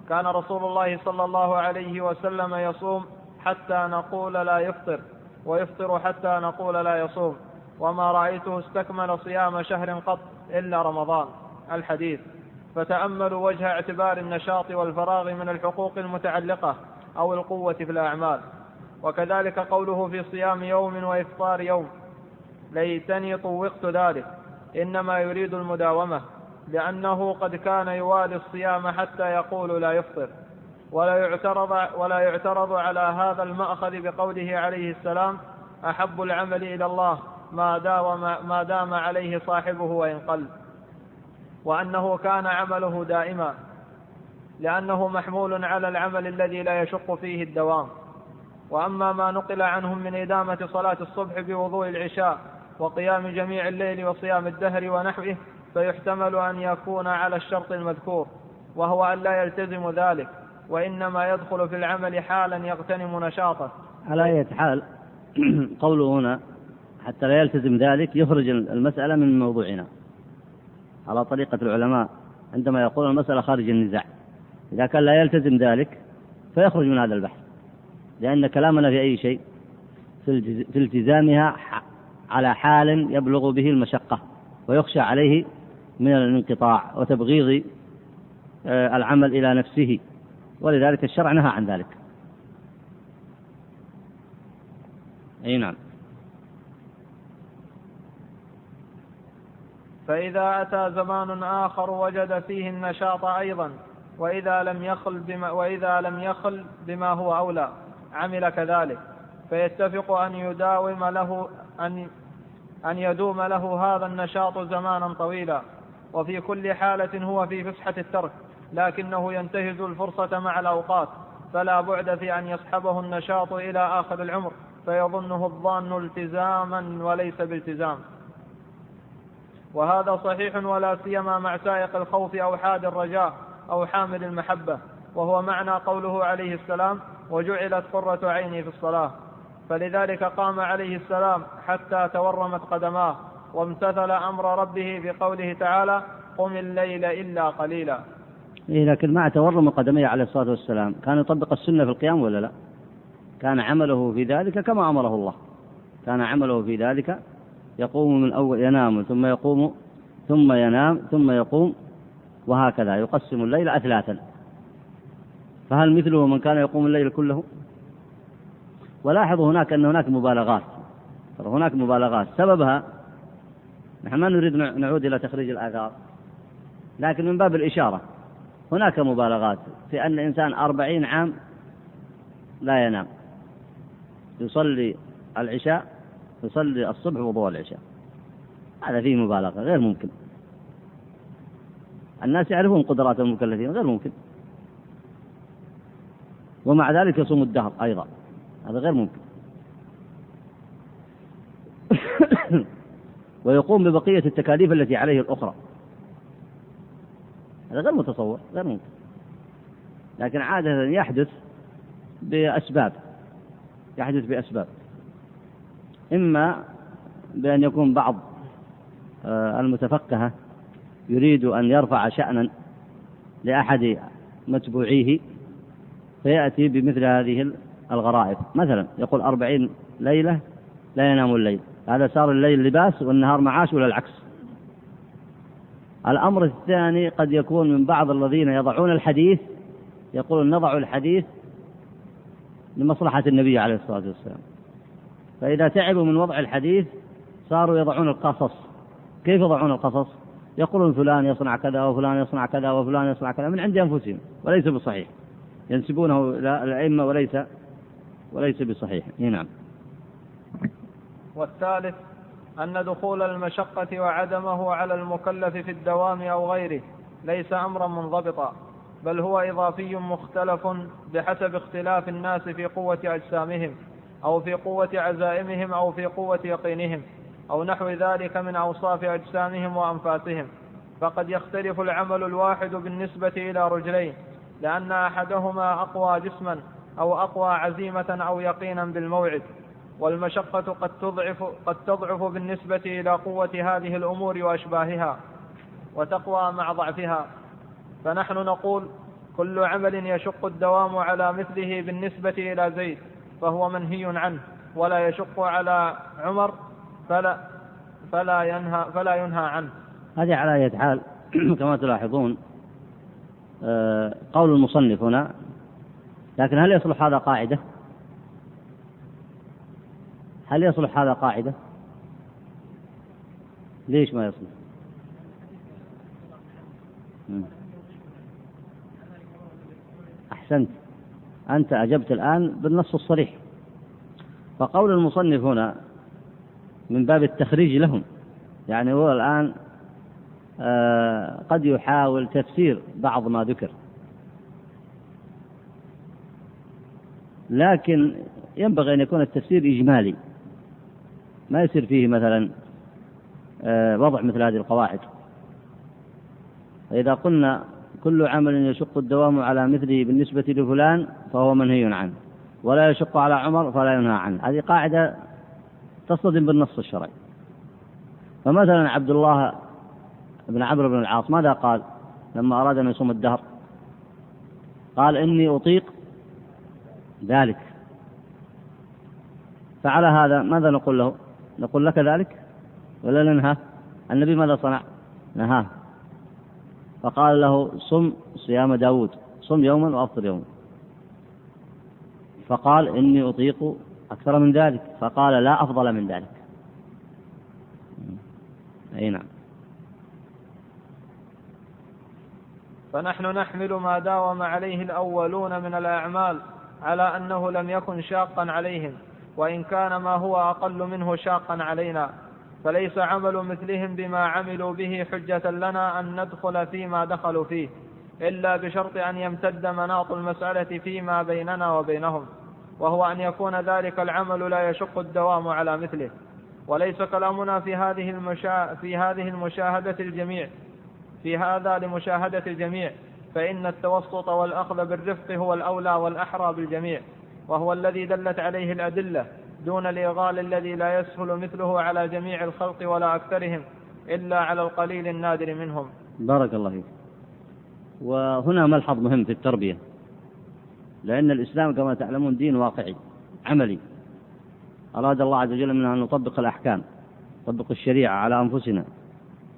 كان رسول الله صلى الله عليه وسلم يصوم حتى نقول لا يفطر ويفطر حتى نقول لا يصوم. وما رأيته استكمل صيام شهر قط إلا رمضان. الحديث. فتأملوا وجه اعتبار النشاط والفراغ من الحقوق المتعلقة أو القوة في الأعمال. وكذلك قوله في صيام يوم وإفطار يوم. ليتني طوقت ذلك. إنما يريد المداومة. لأنه قد كان يوالي الصيام حتى يقول لا يفطر. ولا يعترض ولا يعترض على هذا المأخذ بقوله عليه السلام أحب العمل إلى الله ما داوم ما دام عليه صاحبه وإن قل. وأنه كان عمله دائما لأنه محمول على العمل الذي لا يشق فيه الدوام. وأما ما نقل عنهم من إدامة صلاة الصبح بوضوء العشاء وقيام جميع الليل وصيام الدهر ونحوه فيحتمل أن يكون على الشرط المذكور وهو أن لا يلتزم ذلك وإنما يدخل في العمل حالا يغتنم نشاطه. على أي حال قوله هنا حتى لا يلتزم ذلك يخرج المسألة من موضوعنا. على طريقة العلماء عندما يقول المسألة خارج النزاع. إذا كان لا يلتزم ذلك فيخرج من هذا البحث لأن كلامنا في أي شيء في التزامها على حال يبلغ به المشقة ويخشى عليه من الانقطاع وتبغيض آه، العمل إلى نفسه. ولذلك الشرع نهى عن ذلك. أي نعم. فإذا أتى زمان آخر وجد فيه النشاط أيضا وإذا لم يخل بما وإذا لم يخل بما هو أولى عمل كذلك. فيتفق أن يداوم له أن أن يدوم له هذا النشاط زمانا طويلا. وفي كل حالة هو في فسحة الترك لكنه ينتهز الفرصة مع الأوقات. فلا بعد في أن يصحبه النشاط إلى آخر العمر فيظنه الظان التزاما وليس بالتزام. وهذا صحيح ولا سيما مع سائق الخوف أو حاد الرجاء أو حامل المحبة وهو معنى قوله عليه السلام وجعلت قرة عيني في الصلاة فلذلك قام عليه السلام حتى تورمت قدماه وامتثل أمر ربه بقوله تعالى قم الليل إلا قليلا إيه لكن مع تورم قدميه عليه الصلاة والسلام كان يطبق السنة في القيام ولا لا؟ كان عمله في ذلك كما أمره الله. كان عمله في ذلك يقوم من أول ينام ثم يقوم ثم ينام ثم يقوم وهكذا يقسم الليل أثلاثا. فهل مثله من كان يقوم الليل كله؟ ولاحظوا هناك أن هناك مبالغات. هناك مبالغات. سببها نحن ما نريد نعود إلى تخريج الآثار لكن من باب الإشارة هناك مبالغات في أن إنسان أربعين عام لا ينام. يصلي العشاء يصلي الصبح وضوء العشاء. هذا فيه مبالغة غير ممكن. الناس يعرفون قدرات المكلفين غير ممكن. ومع ذلك يصوم الدهر أيضا. هذا غير ممكن. ويقوم ببقية التكاليف التي عليه الأخرى. هذا غير متصور غير ممكن. لكن عادة يحدث بأسباب يحدث بأسباب. إما بأن يكون بعض آه، المتفقهة يريد أن يرفع شأنا لأحد متبوعيه فيأتي بمثل هذه الغرائب. مثلا يقول أربعين ليلة لا ينام الليل هذا صار الليل لباس والنهار معاش ولا العكس؟ الأمر الثاني قد يكون من بعض الذين يضعون الحديث يقول نضع الحديث لمصلحة النبي عليه الصلاة والسلام. فإذا تعبوا من وضع الحديث صاروا يضعون القصص. كيف يضعون القصص؟ يقولون فلان يصنع كذا وفلان يصنع كذا وفلان يصنع كذا من عند أنفسهم وليس بصحيح. ينسبونه إلى الأئمة وليس وليس بصحيح. نعم. والثالث أن دخول المشقة وعدمه على المكلف في الدوام أو غيره ليس أمرا منضبطا بل هو إضافي مختلف بحسب اختلاف الناس في قوة أجسامهم. أو في قوة عزائمهم أو في قوة يقينهم أو نحو ذلك من أوصاف أجسامهم وأنفاسهم فقد يختلف العمل الواحد بالنسبة إلى رجلين لأن أحدهما أقوى جسما أو أقوى عزيمة أو يقينا بالموعد والمشقة قد تضعف قد تضعف بالنسبة إلى قوة هذه الأمور وأشباهها وتقوى مع ضعفها. فنحن نقول كل عمل يشق الدوام على مثله بالنسبة إلى زيد فهو منهي عنه ولا يشق على عمر فلا فلا ينهى فلا ينهى عنه. هذه على أية حال كما تلاحظون آه، قول المصنف هنا لكن هل يصلح هذا قاعدة؟ هل يصلح هذا قاعدة؟ ليش ما يصلح؟ أحسنت أنت أجبت الآن بالنص الصريح. فقول المصنف هنا من باب التخريج لهم يعني هو الآن آه قد يحاول تفسير بعض ما ذكر. لكن ينبغي أن يكون التفسير إجمالي. ما يصير فيه مثلا آه وضع مثل هذه القواعد. فإذا قلنا كل عمل يشق الدوام على مثله بالنسبة لفلان فهو منهي عنه ولا يشق على عمر فلا ينهى عنه. هذه قاعدة تصطدم بالنص الشرعي. فمثلا عبد الله بن عمرو بن العاص ماذا قال لما أراد أن يصوم الدهر؟ قال إني أطيق ذلك. فعلى هذا ماذا نقول له؟ نقول لك ذلك؟ ولا ننهى؟ النبي ماذا صنع؟ نهاه. فقال له صم صيام داود. صم يوما وأفطر يوما. فقال إني أطيق أكثر من ذلك. فقال لا أفضل من ذلك. أي نعم. فنحن نحمل ما داوم عليه الأولون من الأعمال على أنه لم يكن شاقا عليهم وإن كان ما هو أقل منه شاقا علينا. فليس عمل مثلهم بما عملوا به حجة لنا أن ندخل فيما دخلوا فيه إلا بشرط أن يمتد مناط المسألة فيما بيننا وبينهم وهو أن يكون ذلك العمل لا يشق الدوام على مثله. وليس كلامنا في هذه المشا... في هذه المشاهدة الجميع. في هذا لمشاهدة الجميع فإن التوسط والأخذ بالرفق هو الأولى والأحرى بالجميع وهو الذي دلت عليه الأدلة. دون الإغال الذي لا يسهل مثله على جميع الخلق ولا أكثرهم إلا على القليل النادر منهم. بارك الله فيك. وهنا ملحظ مهم في التربية. لأن الإسلام كما تعلمون دين واقعي عملي. أراد الله عز وجل منا أن نطبق الأحكام نطبق الشريعة على أنفسنا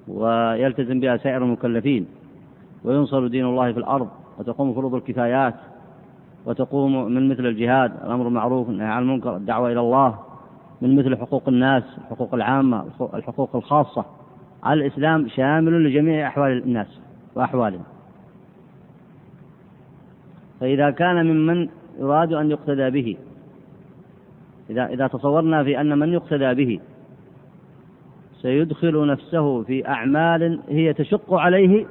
ويلتزم بها سائر المكلفين وينصر دين الله في الأرض وتقوم فروض الكفايات وتقوم من مثل الجهاد الأمر بالمعروف عن المنكر الدعوة إلى الله من مثل حقوق الناس الحقوق العامة الحقوق الخاصة. الإسلام شامل لجميع أحوال الناس وأحوالهم فإذا كان ممن يراد أن يقتدى به إذا إذا تصورنا في أن من يقتدى به سيدخل نفسه في أعمال هي تشق عليه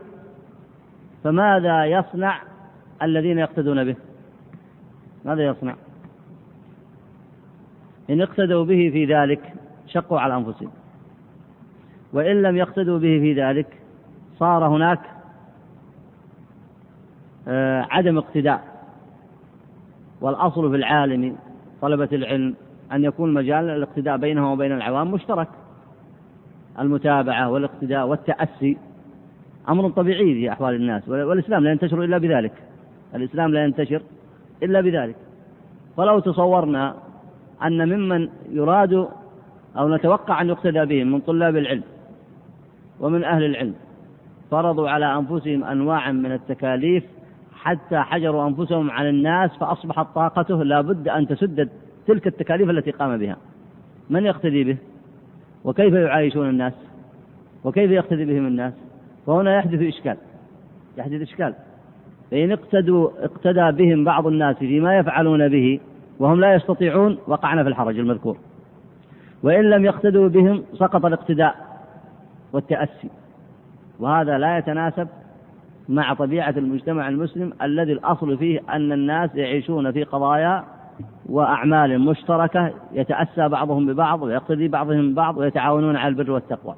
فماذا يصنع الذين يقتدون به؟ ماذا يصنع؟ إن اقتدوا به في ذلك شقوا على أنفسهم. وإن لم يقتدوا به في ذلك صار هناك آه، عدم اقتداء. والأصل في العالم طلبة العلم أن يكون مجال الاقتداء بينهم وبين العوام مشترك. المتابعة والاقتداء والتأسي أمر طبيعي في أحوال الناس والإسلام لا ينتشر إلا بذلك. الإسلام لا ينتشر إلا بذلك. ولو تصورنا أن ممن يراد أو نتوقع أن يقتدى بهم من طلاب العلم ومن أهل العلم فرضوا على أنفسهم أنواعا من التكاليف حتى حجروا أنفسهم عن الناس فأصبحت طاقته لا بد أن تسد تلك التكاليف التي قام بها. من يقتدي به؟ وكيف يعايشون الناس؟ وكيف يقتدي بهم الناس؟ فهنا يحدث إشكال. يحدث إشكال. فإن اقتدوا اقتدى بهم بعض الناس فيما يفعلون به وهم لا يستطيعون وقعنا في الحرج المذكور. وإن لم يقتدوا بهم سقط الاقتداء والتأسي. وهذا لا يتناسب مع طبيعة المجتمع المسلم الذي الأصل فيه أن الناس يعيشون في قضايا وأعمال مشتركة يتأسى بعضهم ببعض ويقتدي بعضهم ببعض ويتعاونون على البر والتقوى.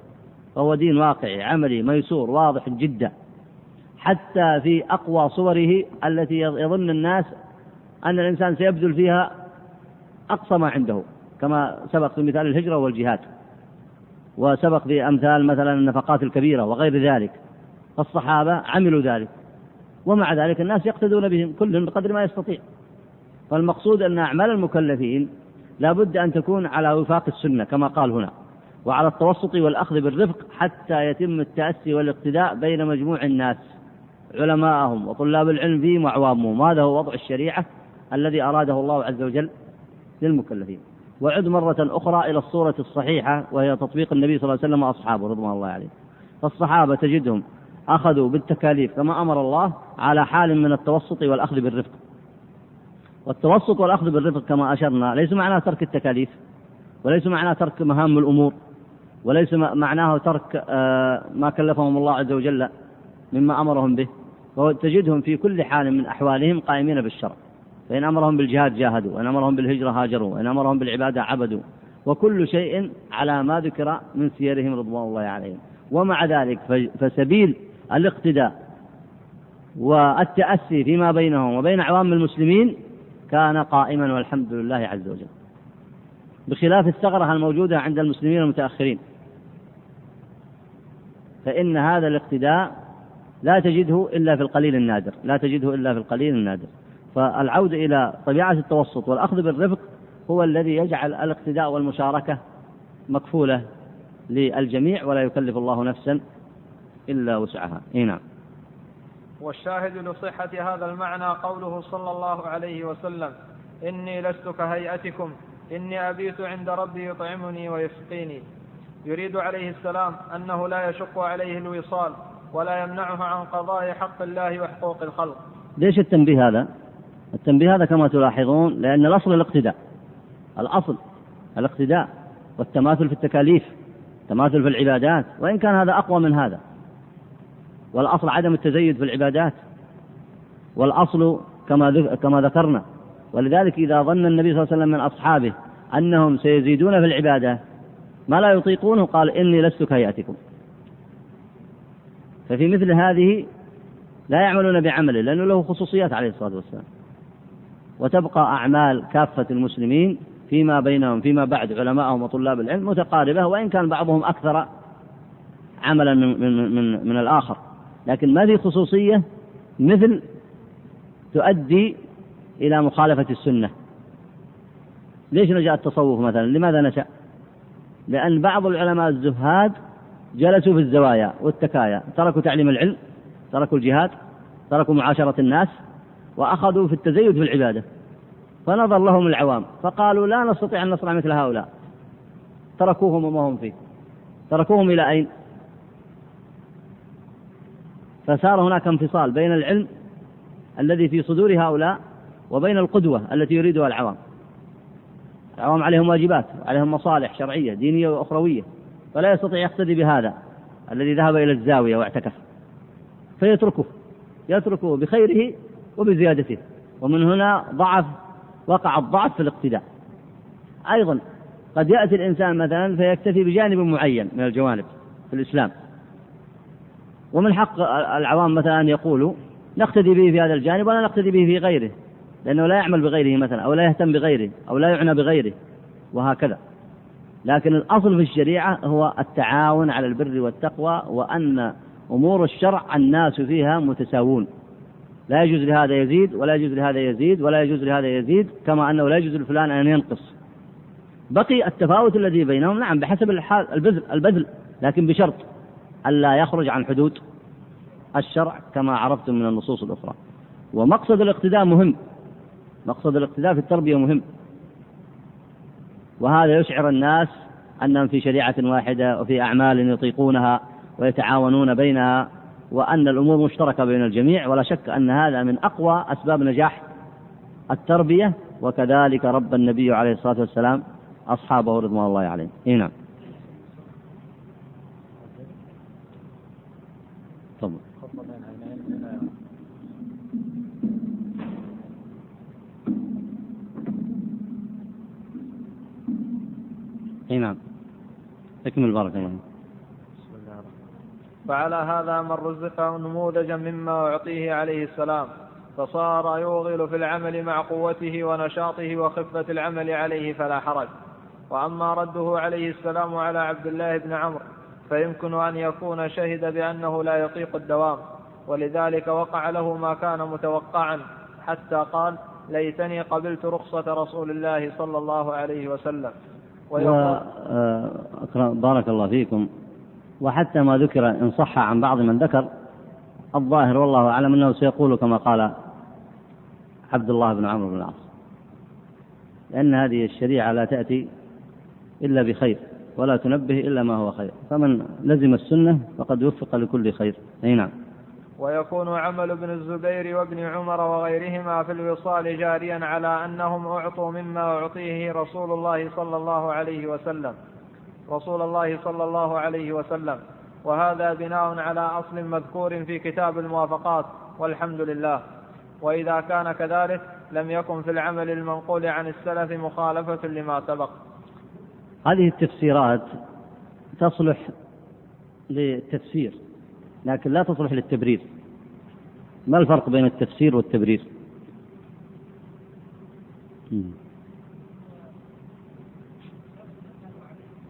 فهو دين واقعي عملي ميسور واضح جدا. حتى في أقوى صوره التي يظن الناس أن الإنسان سيبذل فيها أقصى ما عنده كما سبق في مثال الهجرة والجهاد وسبق في أمثال مثلا النفقات الكبيرة وغير ذلك فالصحابة عملوا ذلك ومع ذلك الناس يقتدون بهم كل بقدر ما يستطيع فالمقصود أن أعمال المكلفين لا بد أن تكون على وفاق السنة كما قال هنا وعلى التوسط والأخذ بالرفق حتى يتم التأسي والاقتداء بين مجموع الناس. علماءهم وطلاب العلم فيهم وعوامهم هذا هو وضع الشريعة الذي أراده الله عز وجل للمكلفين. وعد مرة أخرى إلى الصورة الصحيحة وهي تطبيق النبي صلى الله عليه وسلم وأصحابه رضوان الله عليه. فالصحابة تجدهم أخذوا بالتكاليف كما أمر الله على حال من التوسط والأخذ بالرفق. والتوسط والأخذ بالرفق كما أشرنا ليس معناه ترك التكاليف وليس معناه ترك مهام الأمور وليس معناه ترك آه، ما كلفهم الله عز وجل مما أمرهم به. وتجدهم في كل حال من أحوالهم قائمين بالشرع. فإن أمرهم بالجهاد جاهدوا وإن أمرهم بالهجرة هاجروا وإن أمرهم بالعبادة عبدوا. وكل شيء على ما ذكر من سيرهم رضوان الله عليهم. ومع ذلك فسبيل الاقتداء والتأسي فيما بينهم وبين عوام المسلمين كان قائما والحمد لله عز وجل. بخلاف الثغرة الموجودة عند المسلمين المتأخرين. فإن هذا الاقتداء لا تجده إلا في القليل النادر لا تجده إلا في القليل النادر. فالعودة إلى طبيعة التوسط والأخذ بالرفق هو الذي يجعل الاقتداء والمشاركة مكفولة للجميع ولا يكلف الله نفسا إلا وسعها. إيه نعم. والشاهد لصحة هذا المعنى قوله صلى الله عليه وسلم إني لست كهيئتكم إني أبيت عند ربي يطعمني ويسقيني. يريد عليه السلام أنه لا يشق عليه الوصال ولا يمنعه عن قضاء حق الله وحقوق الخلق. ليش التنبيه هذا؟ التنبيه هذا كما تلاحظون لأن الأصل الاقتداء. الأصل الاقتداء والتماثل في التكاليف التماثل في العبادات وإن كان هذا أقوى من هذا. والأصل عدم التزيد في العبادات. والأصل كما كما ذكرنا. ولذلك إذا ظن النبي صلى الله عليه وسلم من أصحابه أنهم سيزيدون في العبادة ما لا يطيقونه قال إني لست كهيئتكم. ففي مثل هذه لا يعملون بعمله لأنه له خصوصيات عليه الصلاة والسلام. وتبقى أعمال كافة المسلمين فيما بينهم فيما بعد علماءهم وطلاب العلم متقاربة وإن كان بعضهم أكثر عملا من, من, من, من الآخر. لكن ما في خصوصية مثل تؤدي إلى مخالفة السنة. ليش نجا التصوف مثلا؟ لماذا نشأ؟ لأن بعض العلماء الزهاد جلسوا في الزوايا والتكايا تركوا تعليم العلم تركوا الجهاد تركوا معاشرة الناس وأخذوا في التزيد في العبادة. فنظر لهم العوام فقالوا لا نستطيع أن نصنع مثل هؤلاء. تركوهم وما هم فيه. تركوهم إلى أين؟ فصار هناك انفصال بين العلم الذي في صدور هؤلاء وبين القدوة التي يريدها العوام. العوام عليهم واجبات وعليهم مصالح شرعية دينية وأخروية. فلا يستطيع يقتدي بهذا الذي ذهب إلى الزاوية واعتكف. فيتركه يتركه بخيره وبزيادته. ومن هنا ضعف وقع الضعف في الاقتداء. أيضا قد يأتي الإنسان مثلا فيكتفي بجانب معين من الجوانب في الإسلام. ومن حق العوام مثلا أن يقولوا نقتدي به في هذا الجانب ولا نقتدي به في غيره لأنه لا يعمل بغيره مثلا أو لا يهتم بغيره أو لا يعنى بغيره وهكذا. لكن الأصل في الشريعة هو التعاون على البر والتقوى وأن أمور الشرع الناس فيها متساوون. لا يجوز لهذا يزيد ولا يجوز لهذا يزيد ولا يجوز لهذا يزيد كما أنه لا يجوز لفلان أن ينقص. بقي التفاوت الذي بينهم نعم بحسب الحال البذل, البذل لكن بشرط ألا يخرج عن حدود الشرع كما عرفتم من النصوص الأخرى. ومقصد الاقتداء مهم. مقصد الاقتداء في التربية مهم. وهذا يشعر الناس أنهم في شريعة واحدة وفي أعمال يطيقونها ويتعاونون بينها وأن الأمور مشتركة بين الجميع ولا شك أن هذا من أقوى أسباب نجاح التربية وكذلك رب النبي عليه الصلاة والسلام أصحابه رضوان الله عليهم. إيه نعم تفضل إي نعم. اكمل بارك الله. الله فعلى هذا من رزق نموذجا مما أعطيه عليه السلام فصار يوغل في العمل مع قوته ونشاطه وخفة العمل عليه فلا حرج. وأما رده عليه السلام على عبد الله بن عمرو فيمكن أن يكون شهد بأنه لا يطيق الدوام ولذلك وقع له ما كان متوقعا حتى قال ليتني قبلت رخصة رسول الله صلى الله عليه وسلم. بارك الله فيكم. وحتى ما ذكر إن صح عن بعض من ذكر الظاهر والله أعلم أنه سيقول كما قال عبد الله بن عمرو بن العاص. لأن هذه الشريعة لا تأتي إلا بخير ولا تنبه إلا ما هو خير. فمن لزم السنة فقد وفق لكل خير. أي نعم. ويكون عمل ابن الزبير وابن عمر وغيرهما في الوصال جاريا على أنهم أعطوا مما أعطيه رسول الله صلى الله عليه وسلم. رسول الله صلى الله عليه وسلم. وهذا بناء على أصل مذكور في كتاب الموافقات والحمد لله. وإذا كان كذلك لم يكن في العمل المنقول عن السلف مخالفة لما سبق. هذه التفسيرات تصلح للتفسير. لكن لا تصلح للتبرير. ما الفرق بين التفسير والتبرير؟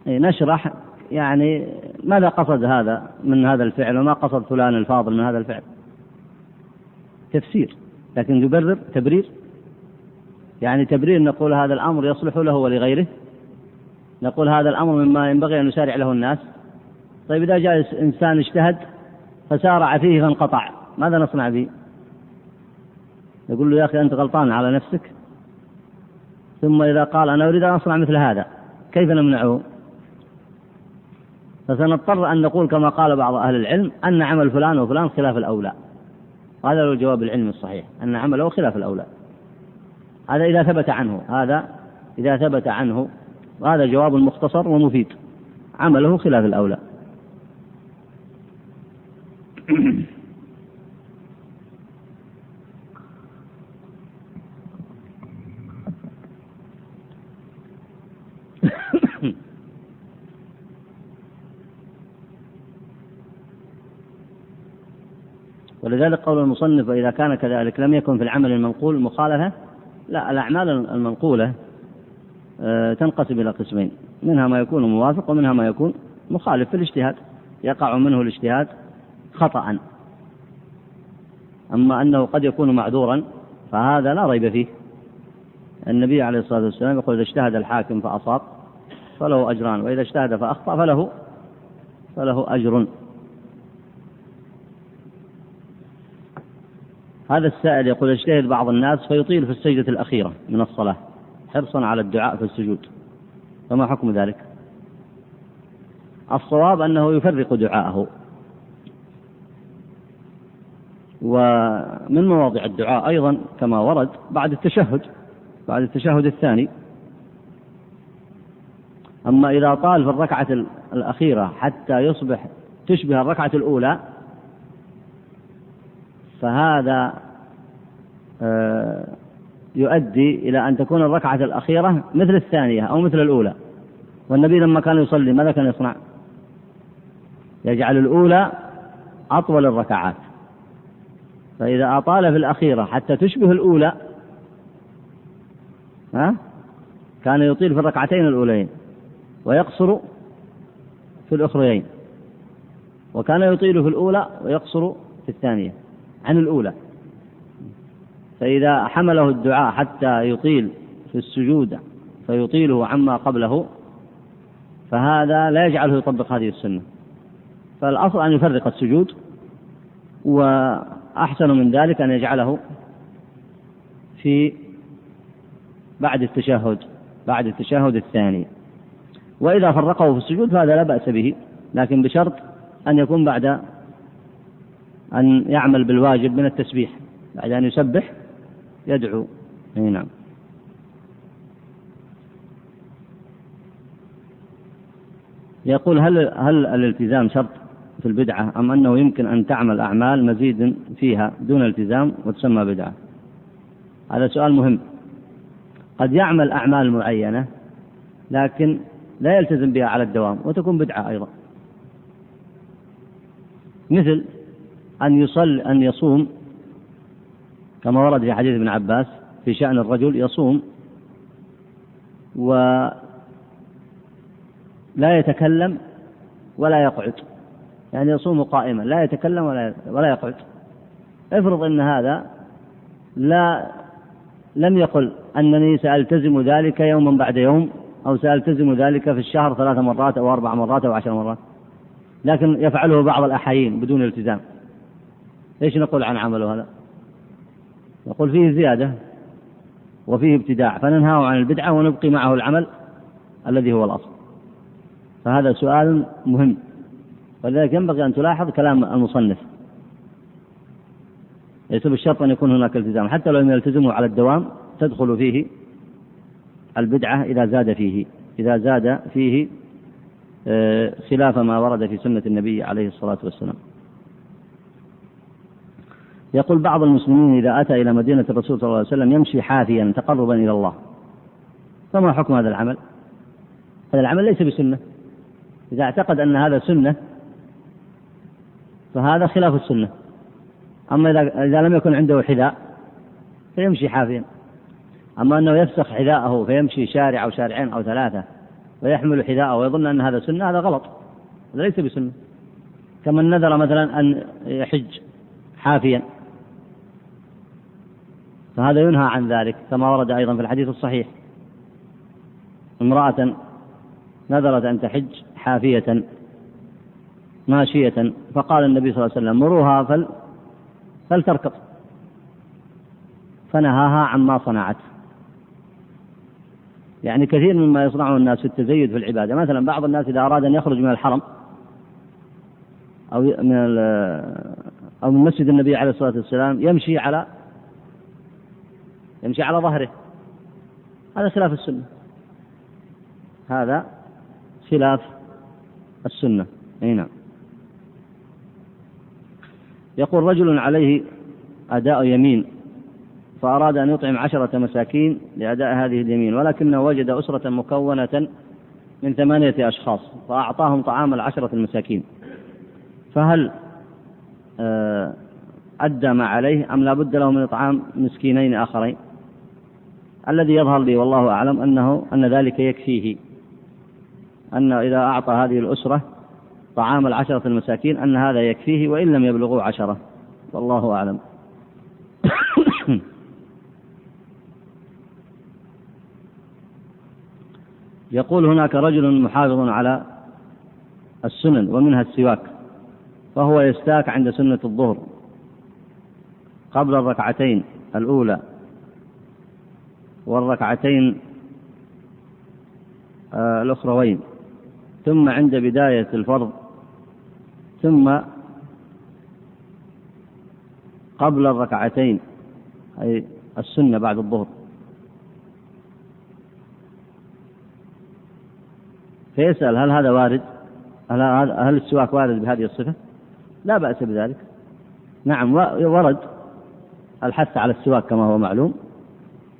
نشرح. يعني ماذا قصد هذا من هذا الفعل وما قصد فلان الفاضل من هذا الفعل؟ تفسير. لكن يبرر تبرير. يعني تبرير نقول هذا الأمر يصلح له ولغيره. نقول هذا الأمر مما ينبغي أن يسارع له الناس. طيب إذا جاء إنسان اجتهد فسارع فيه فانقطع. ماذا نصنع به؟ يقول له يا أخي أنت غلطان على نفسك. ثم إذا قال أنا أريد أن أصنع مثل هذا كيف نمنعه؟ فسنضطر أن نقول كما قال بعض أهل العلم أن عمل فلان وفلان خلاف الأولى. هذا هو الجواب العلمي الصحيح أن عمله خلاف الأولى. هذا إذا ثبت عنه هذا إذا ثبت عنه وهذا جواب مختصر ومفيد. عمله خلاف الأولى. ولذلك قول المصنف وإذا كان كذلك لم يكن في العمل المنقول مخالفة لا الأعمال المنقولة آه، تنقسم إلى قسمين منها ما يكون موافق ومنها ما يكون مخالف في الاجتهاد يقع منه الاجتهاد خطأ. أما أنه قد يكون معذورا فهذا لا ريب فيه. النبي عليه الصلاة والسلام يقول إذا اجتهد الحاكم فأصاب فله أجران وإذا اجتهد فأخطأ فله فله أجر. هذا السائل يقول اجتهد بعض الناس فيطيل في السجدة الأخيرة من الصلاة حرصا على الدعاء في السجود. فما حكم ذلك؟ الصواب أنه يفرق دعاءه. ومن مواضع الدعاء أيضا كما ورد بعد التشهد بعد التشهد الثاني. أما إذا طال في الركعة الأخيرة حتى يصبح تشبه الركعة الأولى فهذا آه، يؤدي إلى أن تكون الركعة الأخيرة مثل الثانية أو مثل الأولى. والنبي لما كان يصلي ماذا كان يصنع؟ يجعل الأولى أطول الركعات. فإذا أطال في الأخيرة حتى تشبه الأولى ها؟ كان يطيل في الركعتين الأولين ويقصر في الأخريين وكان يطيل في الأولى ويقصر في الثانية عن الأولى. فإذا حمله الدعاء حتى يطيل في السجود فيطيله عما قبله فهذا لا يجعله يطبق هذه السنة. فالأصل أن يفرق السجود وأحسن من ذلك أن يجعله في بعد التشهد بعد التشهد الثاني. وإذا فرقه في السجود فهذا لا بأس به لكن بشرط أن يكون بعد أن يعمل بالواجب من التسبيح بعد أن يسبح يدعو. أي نعم. يقول هل هل الالتزام شرط؟ في البدعة أم أنه يمكن أن تعمل أعمال مزيد فيها دون التزام وتسمى بدعة؟ هذا سؤال مهم. قد يعمل أعمال معينة لكن لا يلتزم بها على الدوام وتكون بدعة أيضا. مثل أن يصل أن يصوم كما ورد في حديث ابن عباس في شأن الرجل يصوم لا يتكلم ولا يقعد. يعني يصوم قائما لا يتكلم ولا ولا يقعد. افرض إن هذا لا لم يقل أنني سألتزم ذلك يوما بعد يوم أو سألتزم ذلك في الشهر ثلاث مرات أو أربع مرات أو عشر مرات. لكن يفعله بعض الأحايين بدون التزام. إيش نقول عن عمله هذا؟ نقول فيه زيادة وفيه ابتداع فننهاه عن البدعة ونبقي معه العمل الذي هو الأصل. فهذا سؤال مهم. ولذلك ينبغي أن تلاحظ كلام المصنف. ليس بالشرط أن يكون هناك التزام. حتى لو لم يلتزموا على الدوام تدخل فيه البدعة إذا زاد فيه. إذا زاد فيه آه، خلاف ما ورد في سنة النبي عليه الصلاة والسلام. يقول بعض المسلمين إذا أتى إلى مدينة الرسول صلى الله عليه وسلم يمشي حافيا تقربا إلى الله. فما حكم هذا العمل؟ هذا العمل ليس بسنة. إذا اعتقد أن هذا سنة فهذا خلاف السنة. أما إذا إذا لم يكن عنده حذاء فيمشي حافيا. أما أنه يفسخ حذاءه فيمشي شارع أو شارعين أو ثلاثة ويحمل حذاءه ويظن أن هذا سنة هذا غلط. هذا ليس بسنة. كمن نذر مثلا أن يحج حافيا. فهذا ينهى عن ذلك كما ورد أيضا في الحديث الصحيح. امرأة نذرت أن تحج حافية. ماشية فقال النبي صلى الله عليه وسلم مروها فل فلتركض فنهاها عما صنعت. يعني كثير مما يصنعه الناس في التزيد في العبادة. مثلا بعض الناس إذا أراد أن يخرج من الحرم أو من أو من مسجد النبي عليه الصلاة والسلام يمشي على يمشي على ظهره. هذا خلاف السنة. هذا خلاف السنة. أي نعم. يقول رجل عليه أداء يمين فأراد أن يطعم عشرة مساكين لأداء هذه اليمين ولكنه وجد أسرة مكونة من ثمانية أشخاص فأعطاهم طعام العشرة المساكين. فهل آه، أدى ما عليه أم لا بد له من إطعام مسكينين آخرين؟ الذي يظهر لي والله أعلم أنه أن ذلك يكفيه أن إذا أعطى هذه الأسرة طعام العشرة المساكين أن هذا يكفيه وإن لم يبلغوا عشرة. والله أعلم. يقول هناك رجل محافظ على السنن ومنها السواك فهو يستاك عند سنة الظهر قبل الركعتين الأولى والركعتين آه، الأخروين ثم عند بداية الفرض ثم قبل الركعتين أي السنة بعد الظهر فيسأل هل هذا وارد؟ هل هل السواك وارد بهذه الصفة؟ لا بأس بذلك. نعم ورد الحث على السواك كما هو معلوم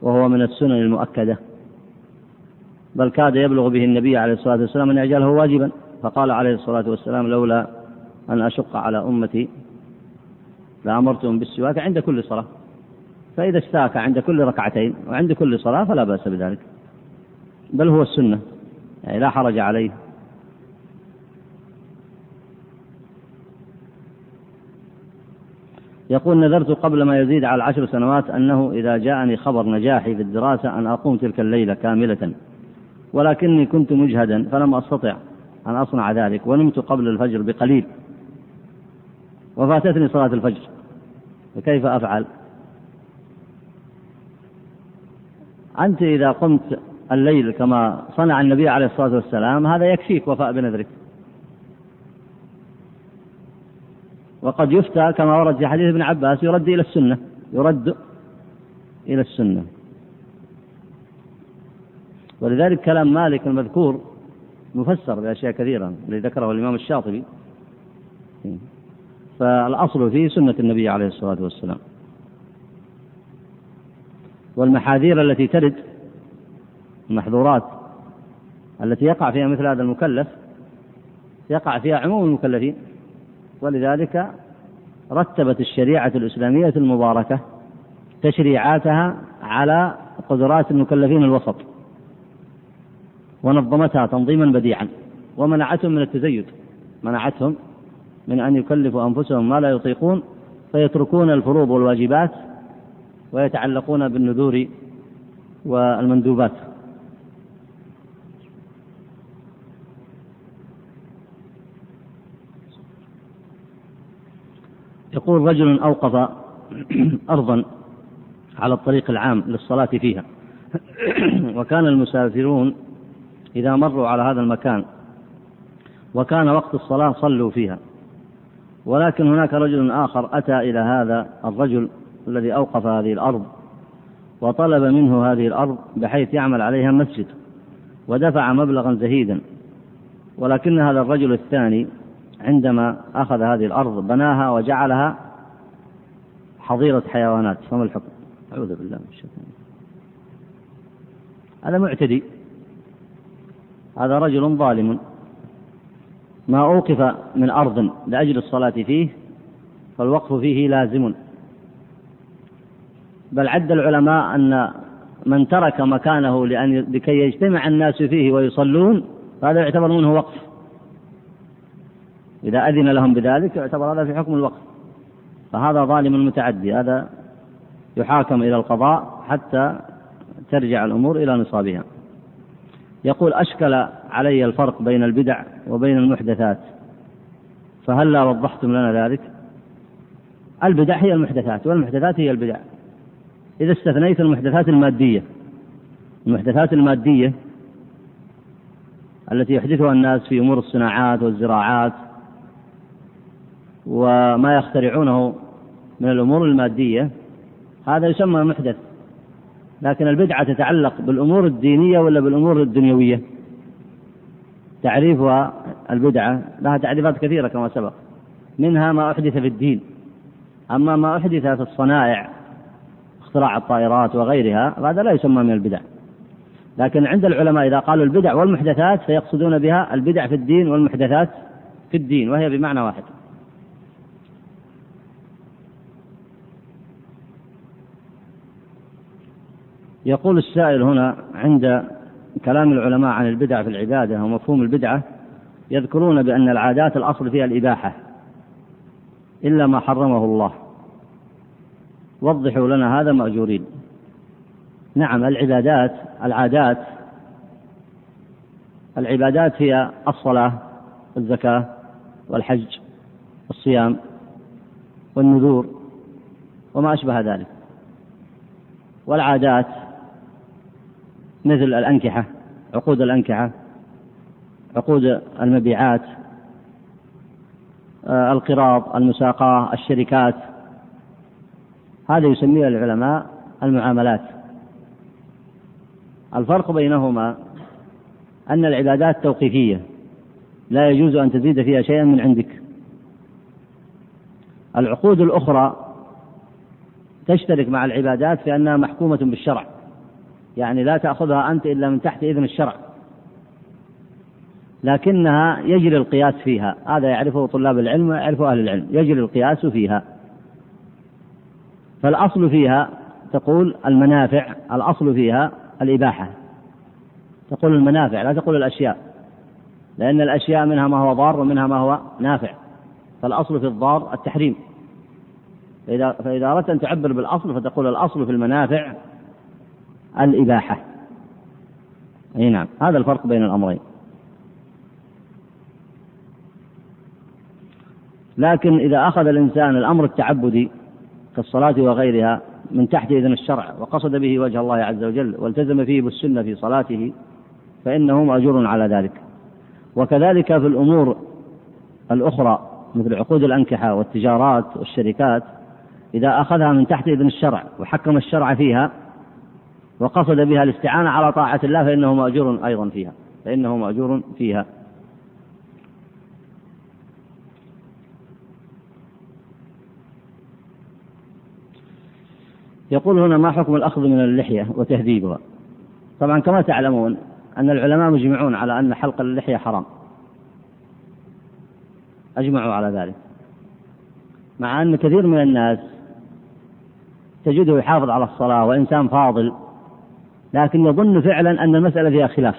وهو من السنن المؤكدة بل كاد يبلغ به النبي عليه الصلاة والسلام أن يجعله واجبا فقال عليه الصلاة والسلام لولا أن أشق على أمتي لأمرتهم بالسواك عند كل صلاة. فإذا استاك عند كل ركعتين وعند كل صلاة فلا بأس بذلك. بل هو السنة يعني لا حرج عليه. يقول نذرت قبل ما يزيد على عشر سنوات أنه إذا جاءني خبر نجاحي في الدراسة أن أقوم تلك الليلة كاملة. ولكني كنت مجهدا فلم أستطع أن أصنع ذلك ونمت قبل الفجر بقليل. وفاتتني صلاة الفجر. فكيف أفعل؟ أنت إذا قمت الليل كما صنع النبي عليه الصلاة والسلام هذا يكفيك وفاء بنذرك. وقد يفتى كما ورد في حديث ابن عباس يرد إلى السنة يرد إلى السنة. ولذلك كلام مالك المذكور مفسر بأشياء كثيرة الذي ذكره الإمام الشاطبي. فالأصل فيه سنة النبي عليه الصلاة والسلام. والمحاذير التي ترد المحظورات التي يقع فيها مثل هذا المكلف يقع فيها عموم المكلفين. ولذلك رتبت الشريعة الإسلامية المباركة تشريعاتها على قدرات المكلفين الوسط ونظمتها تنظيما بديعا ومنعتهم من التزيد منعتهم من أن يكلفوا أنفسهم ما لا يطيقون فيتركون الفروض والواجبات ويتعلقون بالنذور والمندوبات. يقول رجل أوقف أرضا على الطريق العام للصلاة فيها. وكان المسافرون إذا مروا على هذا المكان وكان وقت الصلاة صلوا فيها. ولكن هناك رجل آخر أتى إلى هذا الرجل الذي أوقف هذه الأرض وطلب منه هذه الأرض بحيث يعمل عليها مسجد ودفع مبلغا زهيدا. ولكن هذا الرجل الثاني عندما أخذ هذه الأرض بناها وجعلها حظيرة حيوانات. فما الحكم؟ أعوذ بالله من الشيطان. هذا معتدي. هذا رجل ظالم. ما أوقف من أرض لأجل الصلاة فيه فالوقف فيه لازم. بل عد العلماء أن من ترك مكانه لأن لكي يجتمع الناس فيه ويصلون فهذا يعتبر منه وقف. إذا أذن لهم بذلك يعتبر هذا في حكم الوقف. فهذا ظالم متعدي هذا يحاكم إلى القضاء حتى ترجع الأمور إلى نصابها. يقول أشكل علي الفرق بين البدع وبين المحدثات. فهل لا وضحتم لنا ذلك؟ البدع هي المحدثات والمحدثات هي البدع. إذا استثنيت المحدثات المادية المحدثات المادية التي يحدثها الناس في أمور الصناعات والزراعات وما يخترعونه من الأمور المادية هذا يسمى محدث. لكن البدعة تتعلق بالأمور الدينية ولا بالأمور الدنيوية؟ تعريفها البدعة لها تعريفات كثيرة كما سبق. منها ما أحدث في الدين. أما ما أحدث في الصنائع اختراع الطائرات وغيرها هذا لا يسمى من البدع. لكن عند العلماء إذا قالوا البدع والمحدثات فيقصدون بها البدع في الدين والمحدثات في الدين وهي بمعنى واحد. يقول السائل هنا عند كلام العلماء عن البدع في العبادة ومفهوم البدعة يذكرون بأن العادات الأصل فيها الإباحة إلا ما حرمه الله. وضحوا لنا هذا مأجورين. نعم العبادات العادات العبادات هي الصلاة والزكاة والحج والصيام والنذور وما أشبه ذلك. والعادات مثل الأنكحة عقود الأنكحة عقود المبيعات آه، القراض المساقاة الشركات. هذا يسميه العلماء المعاملات. الفرق بينهما أن العبادات توقيفية لا يجوز أن تزيد فيها شيئا من عندك. العقود الأخرى تشترك مع العبادات في أنها محكومة بالشرع. يعني لا تأخذها أنت إلا من تحت إذن الشرع. لكنها يجري القياس فيها. هذا يعرفه طلاب العلم ويعرفه أهل العلم. يجري القياس فيها. فالأصل فيها تقول المنافع الأصل فيها الإباحة. تقول المنافع لا تقول الأشياء. لأن الأشياء منها ما هو ضار ومنها ما هو نافع. فالأصل في الضار التحريم. فإذا, فإذا أردت أن تعبر بالأصل فتقول الأصل في المنافع الإباحة. أي نعم هذا الفرق بين الأمرين. لكن إذا أخذ الإنسان الأمر التعبدي كالصلاة وغيرها من تحت إذن الشرع وقصد به وجه الله عز وجل والتزم فيه بالسنة في صلاته فإنه مأجور على ذلك. وكذلك في الأمور الأخرى مثل عقود الأنكحة والتجارات والشركات إذا أخذها من تحت إذن الشرع وحكم الشرع فيها وقصد بها الاستعانة على طاعة الله فإنه مأجور أيضا فيها فإنه مأجور فيها. يقول هنا ما حكم الأخذ من اللحية وتهذيبها؟ طبعا كما تعلمون أن العلماء مجمعون على أن حلق اللحية حرام. أجمعوا على ذلك. مع أن كثير من الناس تجده يحافظ على الصلاة وإنسان فاضل لكن يظن فعلا أن المسألة فيها خلاف.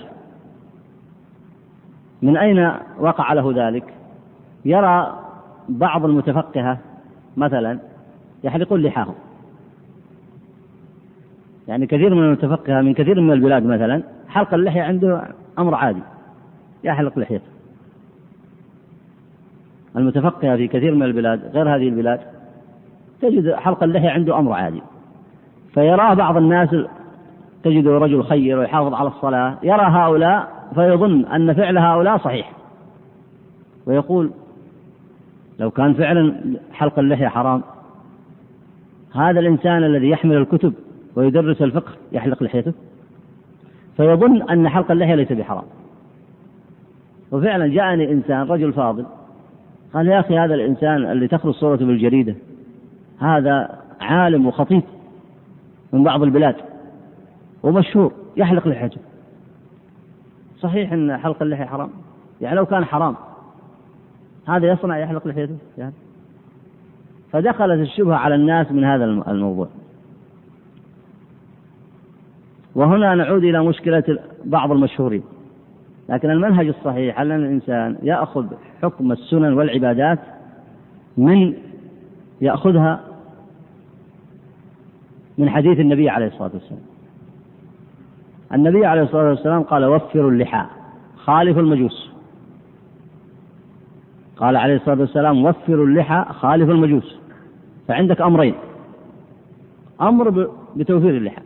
من أين وقع له ذلك؟ يرى بعض المتفقهة مثلا يحلقون لحاهم. يعني كثير من المتفقهة من كثير من البلاد مثلا حلق اللحية عنده أمر عادي يحلق لحيته. المتفقهة في كثير من البلاد غير هذه البلاد تجد حلق اللحية عنده أمر عادي. فيراه بعض الناس تجد رجل خير ويحافظ على الصلاة يرى هؤلاء فيظن أن فعل هؤلاء صحيح. ويقول لو كان فعلا حلق اللحية حرام هذا الإنسان الذي يحمل الكتب ويدرس الفقه يحلق لحيته؟ فيظن أن حلق اللحية ليس بحرام. وفعلا جاءني إنسان رجل فاضل قال يا أخي هذا الإنسان اللي تخرج صورته بالجريدة هذا عالم وخطيب من بعض البلاد. ومشهور يحلق لحيته صحيح أن حلق اللحية حرام؟ يعني لو كان حرام هذا يصنع يحلق لحيته يعني. فدخلت الشبهة على الناس من هذا الموضوع. وهنا نعود إلى مشكلة بعض المشهورين. لكن المنهج الصحيح أن الإنسان يأخذ حكم السنن والعبادات من يأخذها من حديث النبي عليه الصلاة والسلام. النبي عليه الصلاة والسلام قال وفروا اللحى خالفوا المجوس. قال عليه الصلاة والسلام وفروا اللحى خالفوا المجوس. فعندك أمرين. أمر بتوفير اللحى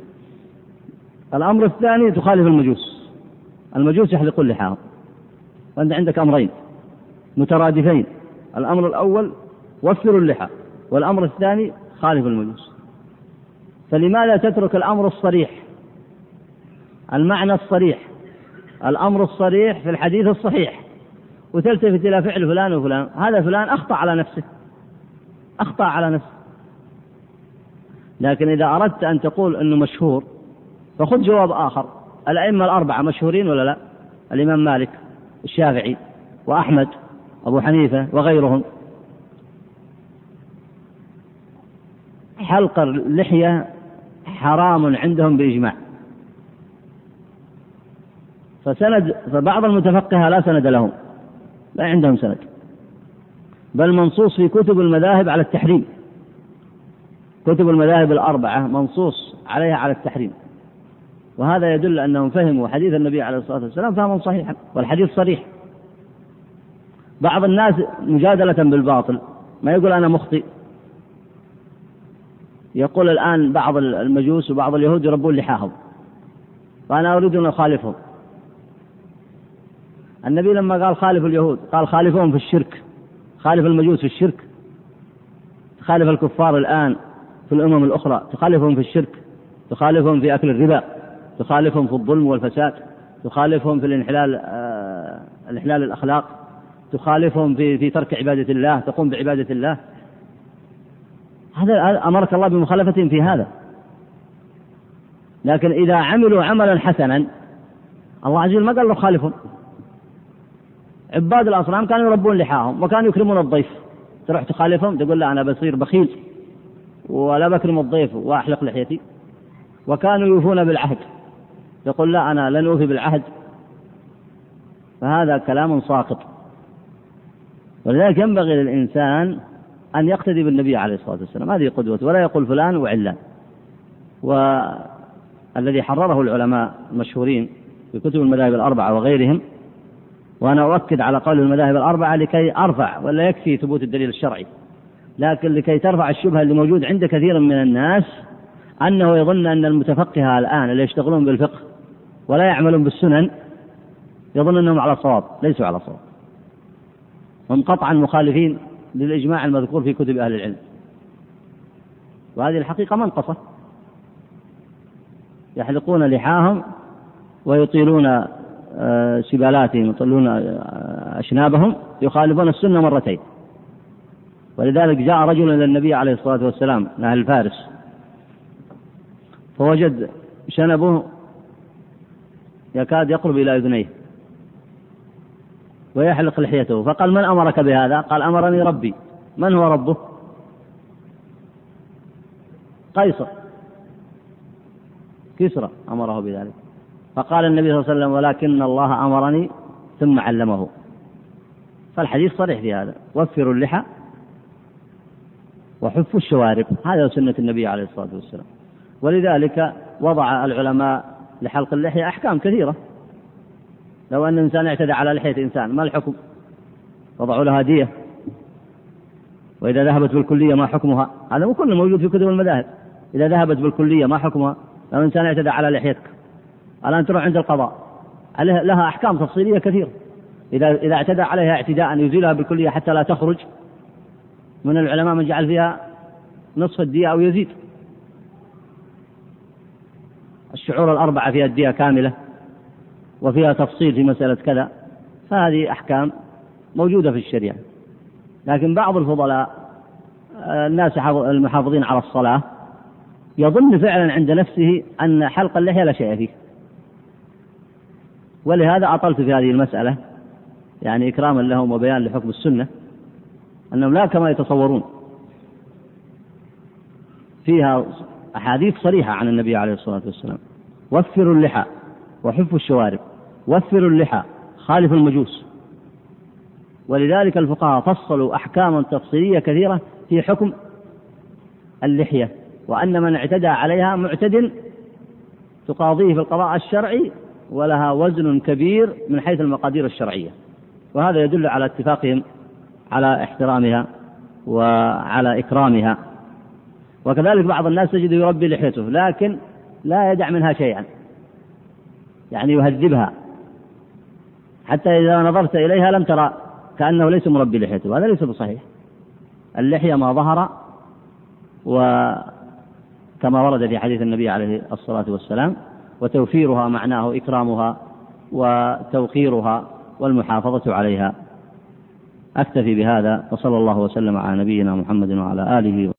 الأمر الثاني تخالف المجوس. المجوس يحلقون لحاهم وأنت عندك أمرين. مترادفين. الأمر الأول وفروا اللحى والأمر الثاني خالف المجوس. فلماذا تترك الأمر الصريح؟ المعنى الصريح. الأمر الصريح في الحديث الصحيح. وتلتفت إلى فعل فلان وفلان. هذا فلان أخطأ على نفسه. أخطأ على نفسه. لكن إذا أردت أن تقول أنه مشهور فخذ جواب آخر. الأئمة الأربعة مشهورين ولا لا؟ الإمام مالك الشافعي وأحمد أبو حنيفة وغيرهم. حلق اللحية حرام عندهم بإجماع. فسند فبعض المتفقهة لا سند لهم لا عندهم سند. بل منصوص في كتب المذاهب على التحريم. كتب المذاهب الأربعة منصوص عليها على التحريم. وهذا يدل أنهم فهموا حديث النبي عليه الصلاة والسلام فهما صحيحا والحديث صريح. بعض الناس مجادلة بالباطل ما يقول أنا مخطئ. يقول الآن بعض المجوس وبعض اليهود يربون لحاهم. فأنا أريد أن أخالفهم. النبي لما قال خالف اليهود قال خالفهم في الشرك خالف المجوس في الشرك تخالف الكفار الآن في الأمم الأخرى تخالفهم في الشرك تخالفهم في أكل الربا تخالفهم في الظلم والفساد تخالفهم في الانحلال آه الانحلال الأخلاق تخالفهم في في ترك عبادة الله تقوم بعبادة الله. هذا أمرك الله بمخالفتهم في هذا. لكن إذا عملوا عملا حسنا الله عز وجل ما قال له خالفهم. عباد الأصنام كانوا يربون لحاهم وكانوا يكرمون الضيف. تروح تخالفهم تقول لا أنا بصير بخيل ولا بكرم الضيف وأحلق لحيتي. وكانوا يوفون بالعهد. يقول لا أنا لن أوفي بالعهد. فهذا كلام ساقط. ولذلك ينبغي للإنسان أن يقتدي بالنبي عليه الصلاة والسلام. هذه قدوته ولا يقول فلان وعلان والذي حرره العلماء المشهورين في كتب المذاهب الأربعة وغيرهم وأنا أؤكد على قول المذاهب الأربعة لكي أرفع ولا يكفي ثبوت الدليل الشرعي. لكن لكي ترفع الشبهة اللي موجود عند كثير من الناس أنه يظن أن المتفقهة الآن اللي يشتغلون بالفقه ولا يعملون بالسنن يظن أنهم على صواب ليسوا على صواب. هم قطعا مخالفين للإجماع المذكور في كتب أهل العلم. وهذه الحقيقة منقصة. يحلقون لحاهم ويطيلون سبالاتهم يطلون أشنابهم يخالفون السنة مرتين. ولذلك جاء رجل إلى النبي عليه الصلاة والسلام من أهل فارس فوجد شنبه يكاد يقرب إلى أذنيه ويحلق لحيته فقال من أمرك بهذا؟ قال أمرني ربي. من هو ربه؟ قيصر. كسرى أمره بذلك. فقال النبي صلى الله عليه وسلم ولكن الله أمرني ثم علمه. فالحديث صريح في هذا. وفروا اللحى وحفوا الشوارب. هذا سنة النبي عليه الصلاة والسلام. ولذلك وضع العلماء لحلق اللحية أحكام كثيرة. لو أن إنسان اعتدى على لحية إنسان ما الحكم؟ وضعوا لها دية. وإذا ذهبت بالكلية ما حكمها؟ هذا مو كله موجود في كتب المذاهب. إذا ذهبت بالكلية ما حكمها؟ لو إنسان اعتدى على لحيتك. الآن تروح عند القضاء. لها أحكام تفصيلية كثيرة إذا إذا اعتدى عليها اعتداء يزيلها بالكلية حتى لا تخرج من العلماء من جعل فيها نصف الدية أو يزيد. الشعور الأربعة فيها الدية كاملة وفيها تفصيل في مسألة كذا. فهذه أحكام موجودة في الشريعة. لكن بعض الفضلاء الناس المحافظين على الصلاة يظن فعلا عند نفسه أن حلق اللحية لا شيء فيه. ولهذا أطلت في هذه المسألة يعني إكراما لهم وبيان لحكم السنة أنهم لا كما يتصورون فيها أحاديث صريحة عن النبي عليه الصلاة والسلام. وفروا اللحى وحفوا الشوارب وفروا اللحى خالفوا المجوس. ولذلك الفقهاء فصلوا أحكاما تفصيلية كثيرة في حكم اللحية وأن من اعتدى عليها معتد تقاضيه في القضاء الشرعي ولها وزن كبير من حيث المقادير الشرعية. وهذا يدل على اتفاقهم على احترامها وعلى إكرامها. وكذلك بعض الناس تجد يربي لحيته لكن لا يدع منها شيئا. يعني يهذبها. حتى إذا نظرت إليها لم ترى كأنه ليس مربي لحيته. هذا ليس بصحيح. اللحية ما ظهر وكما ورد في حديث النبي عليه الصلاة والسلام وتوفيرها معناه إكرامها وتوقيرها والمحافظة عليها. أكتفي بهذا وصلى الله وسلم على نبينا محمد وعلى آله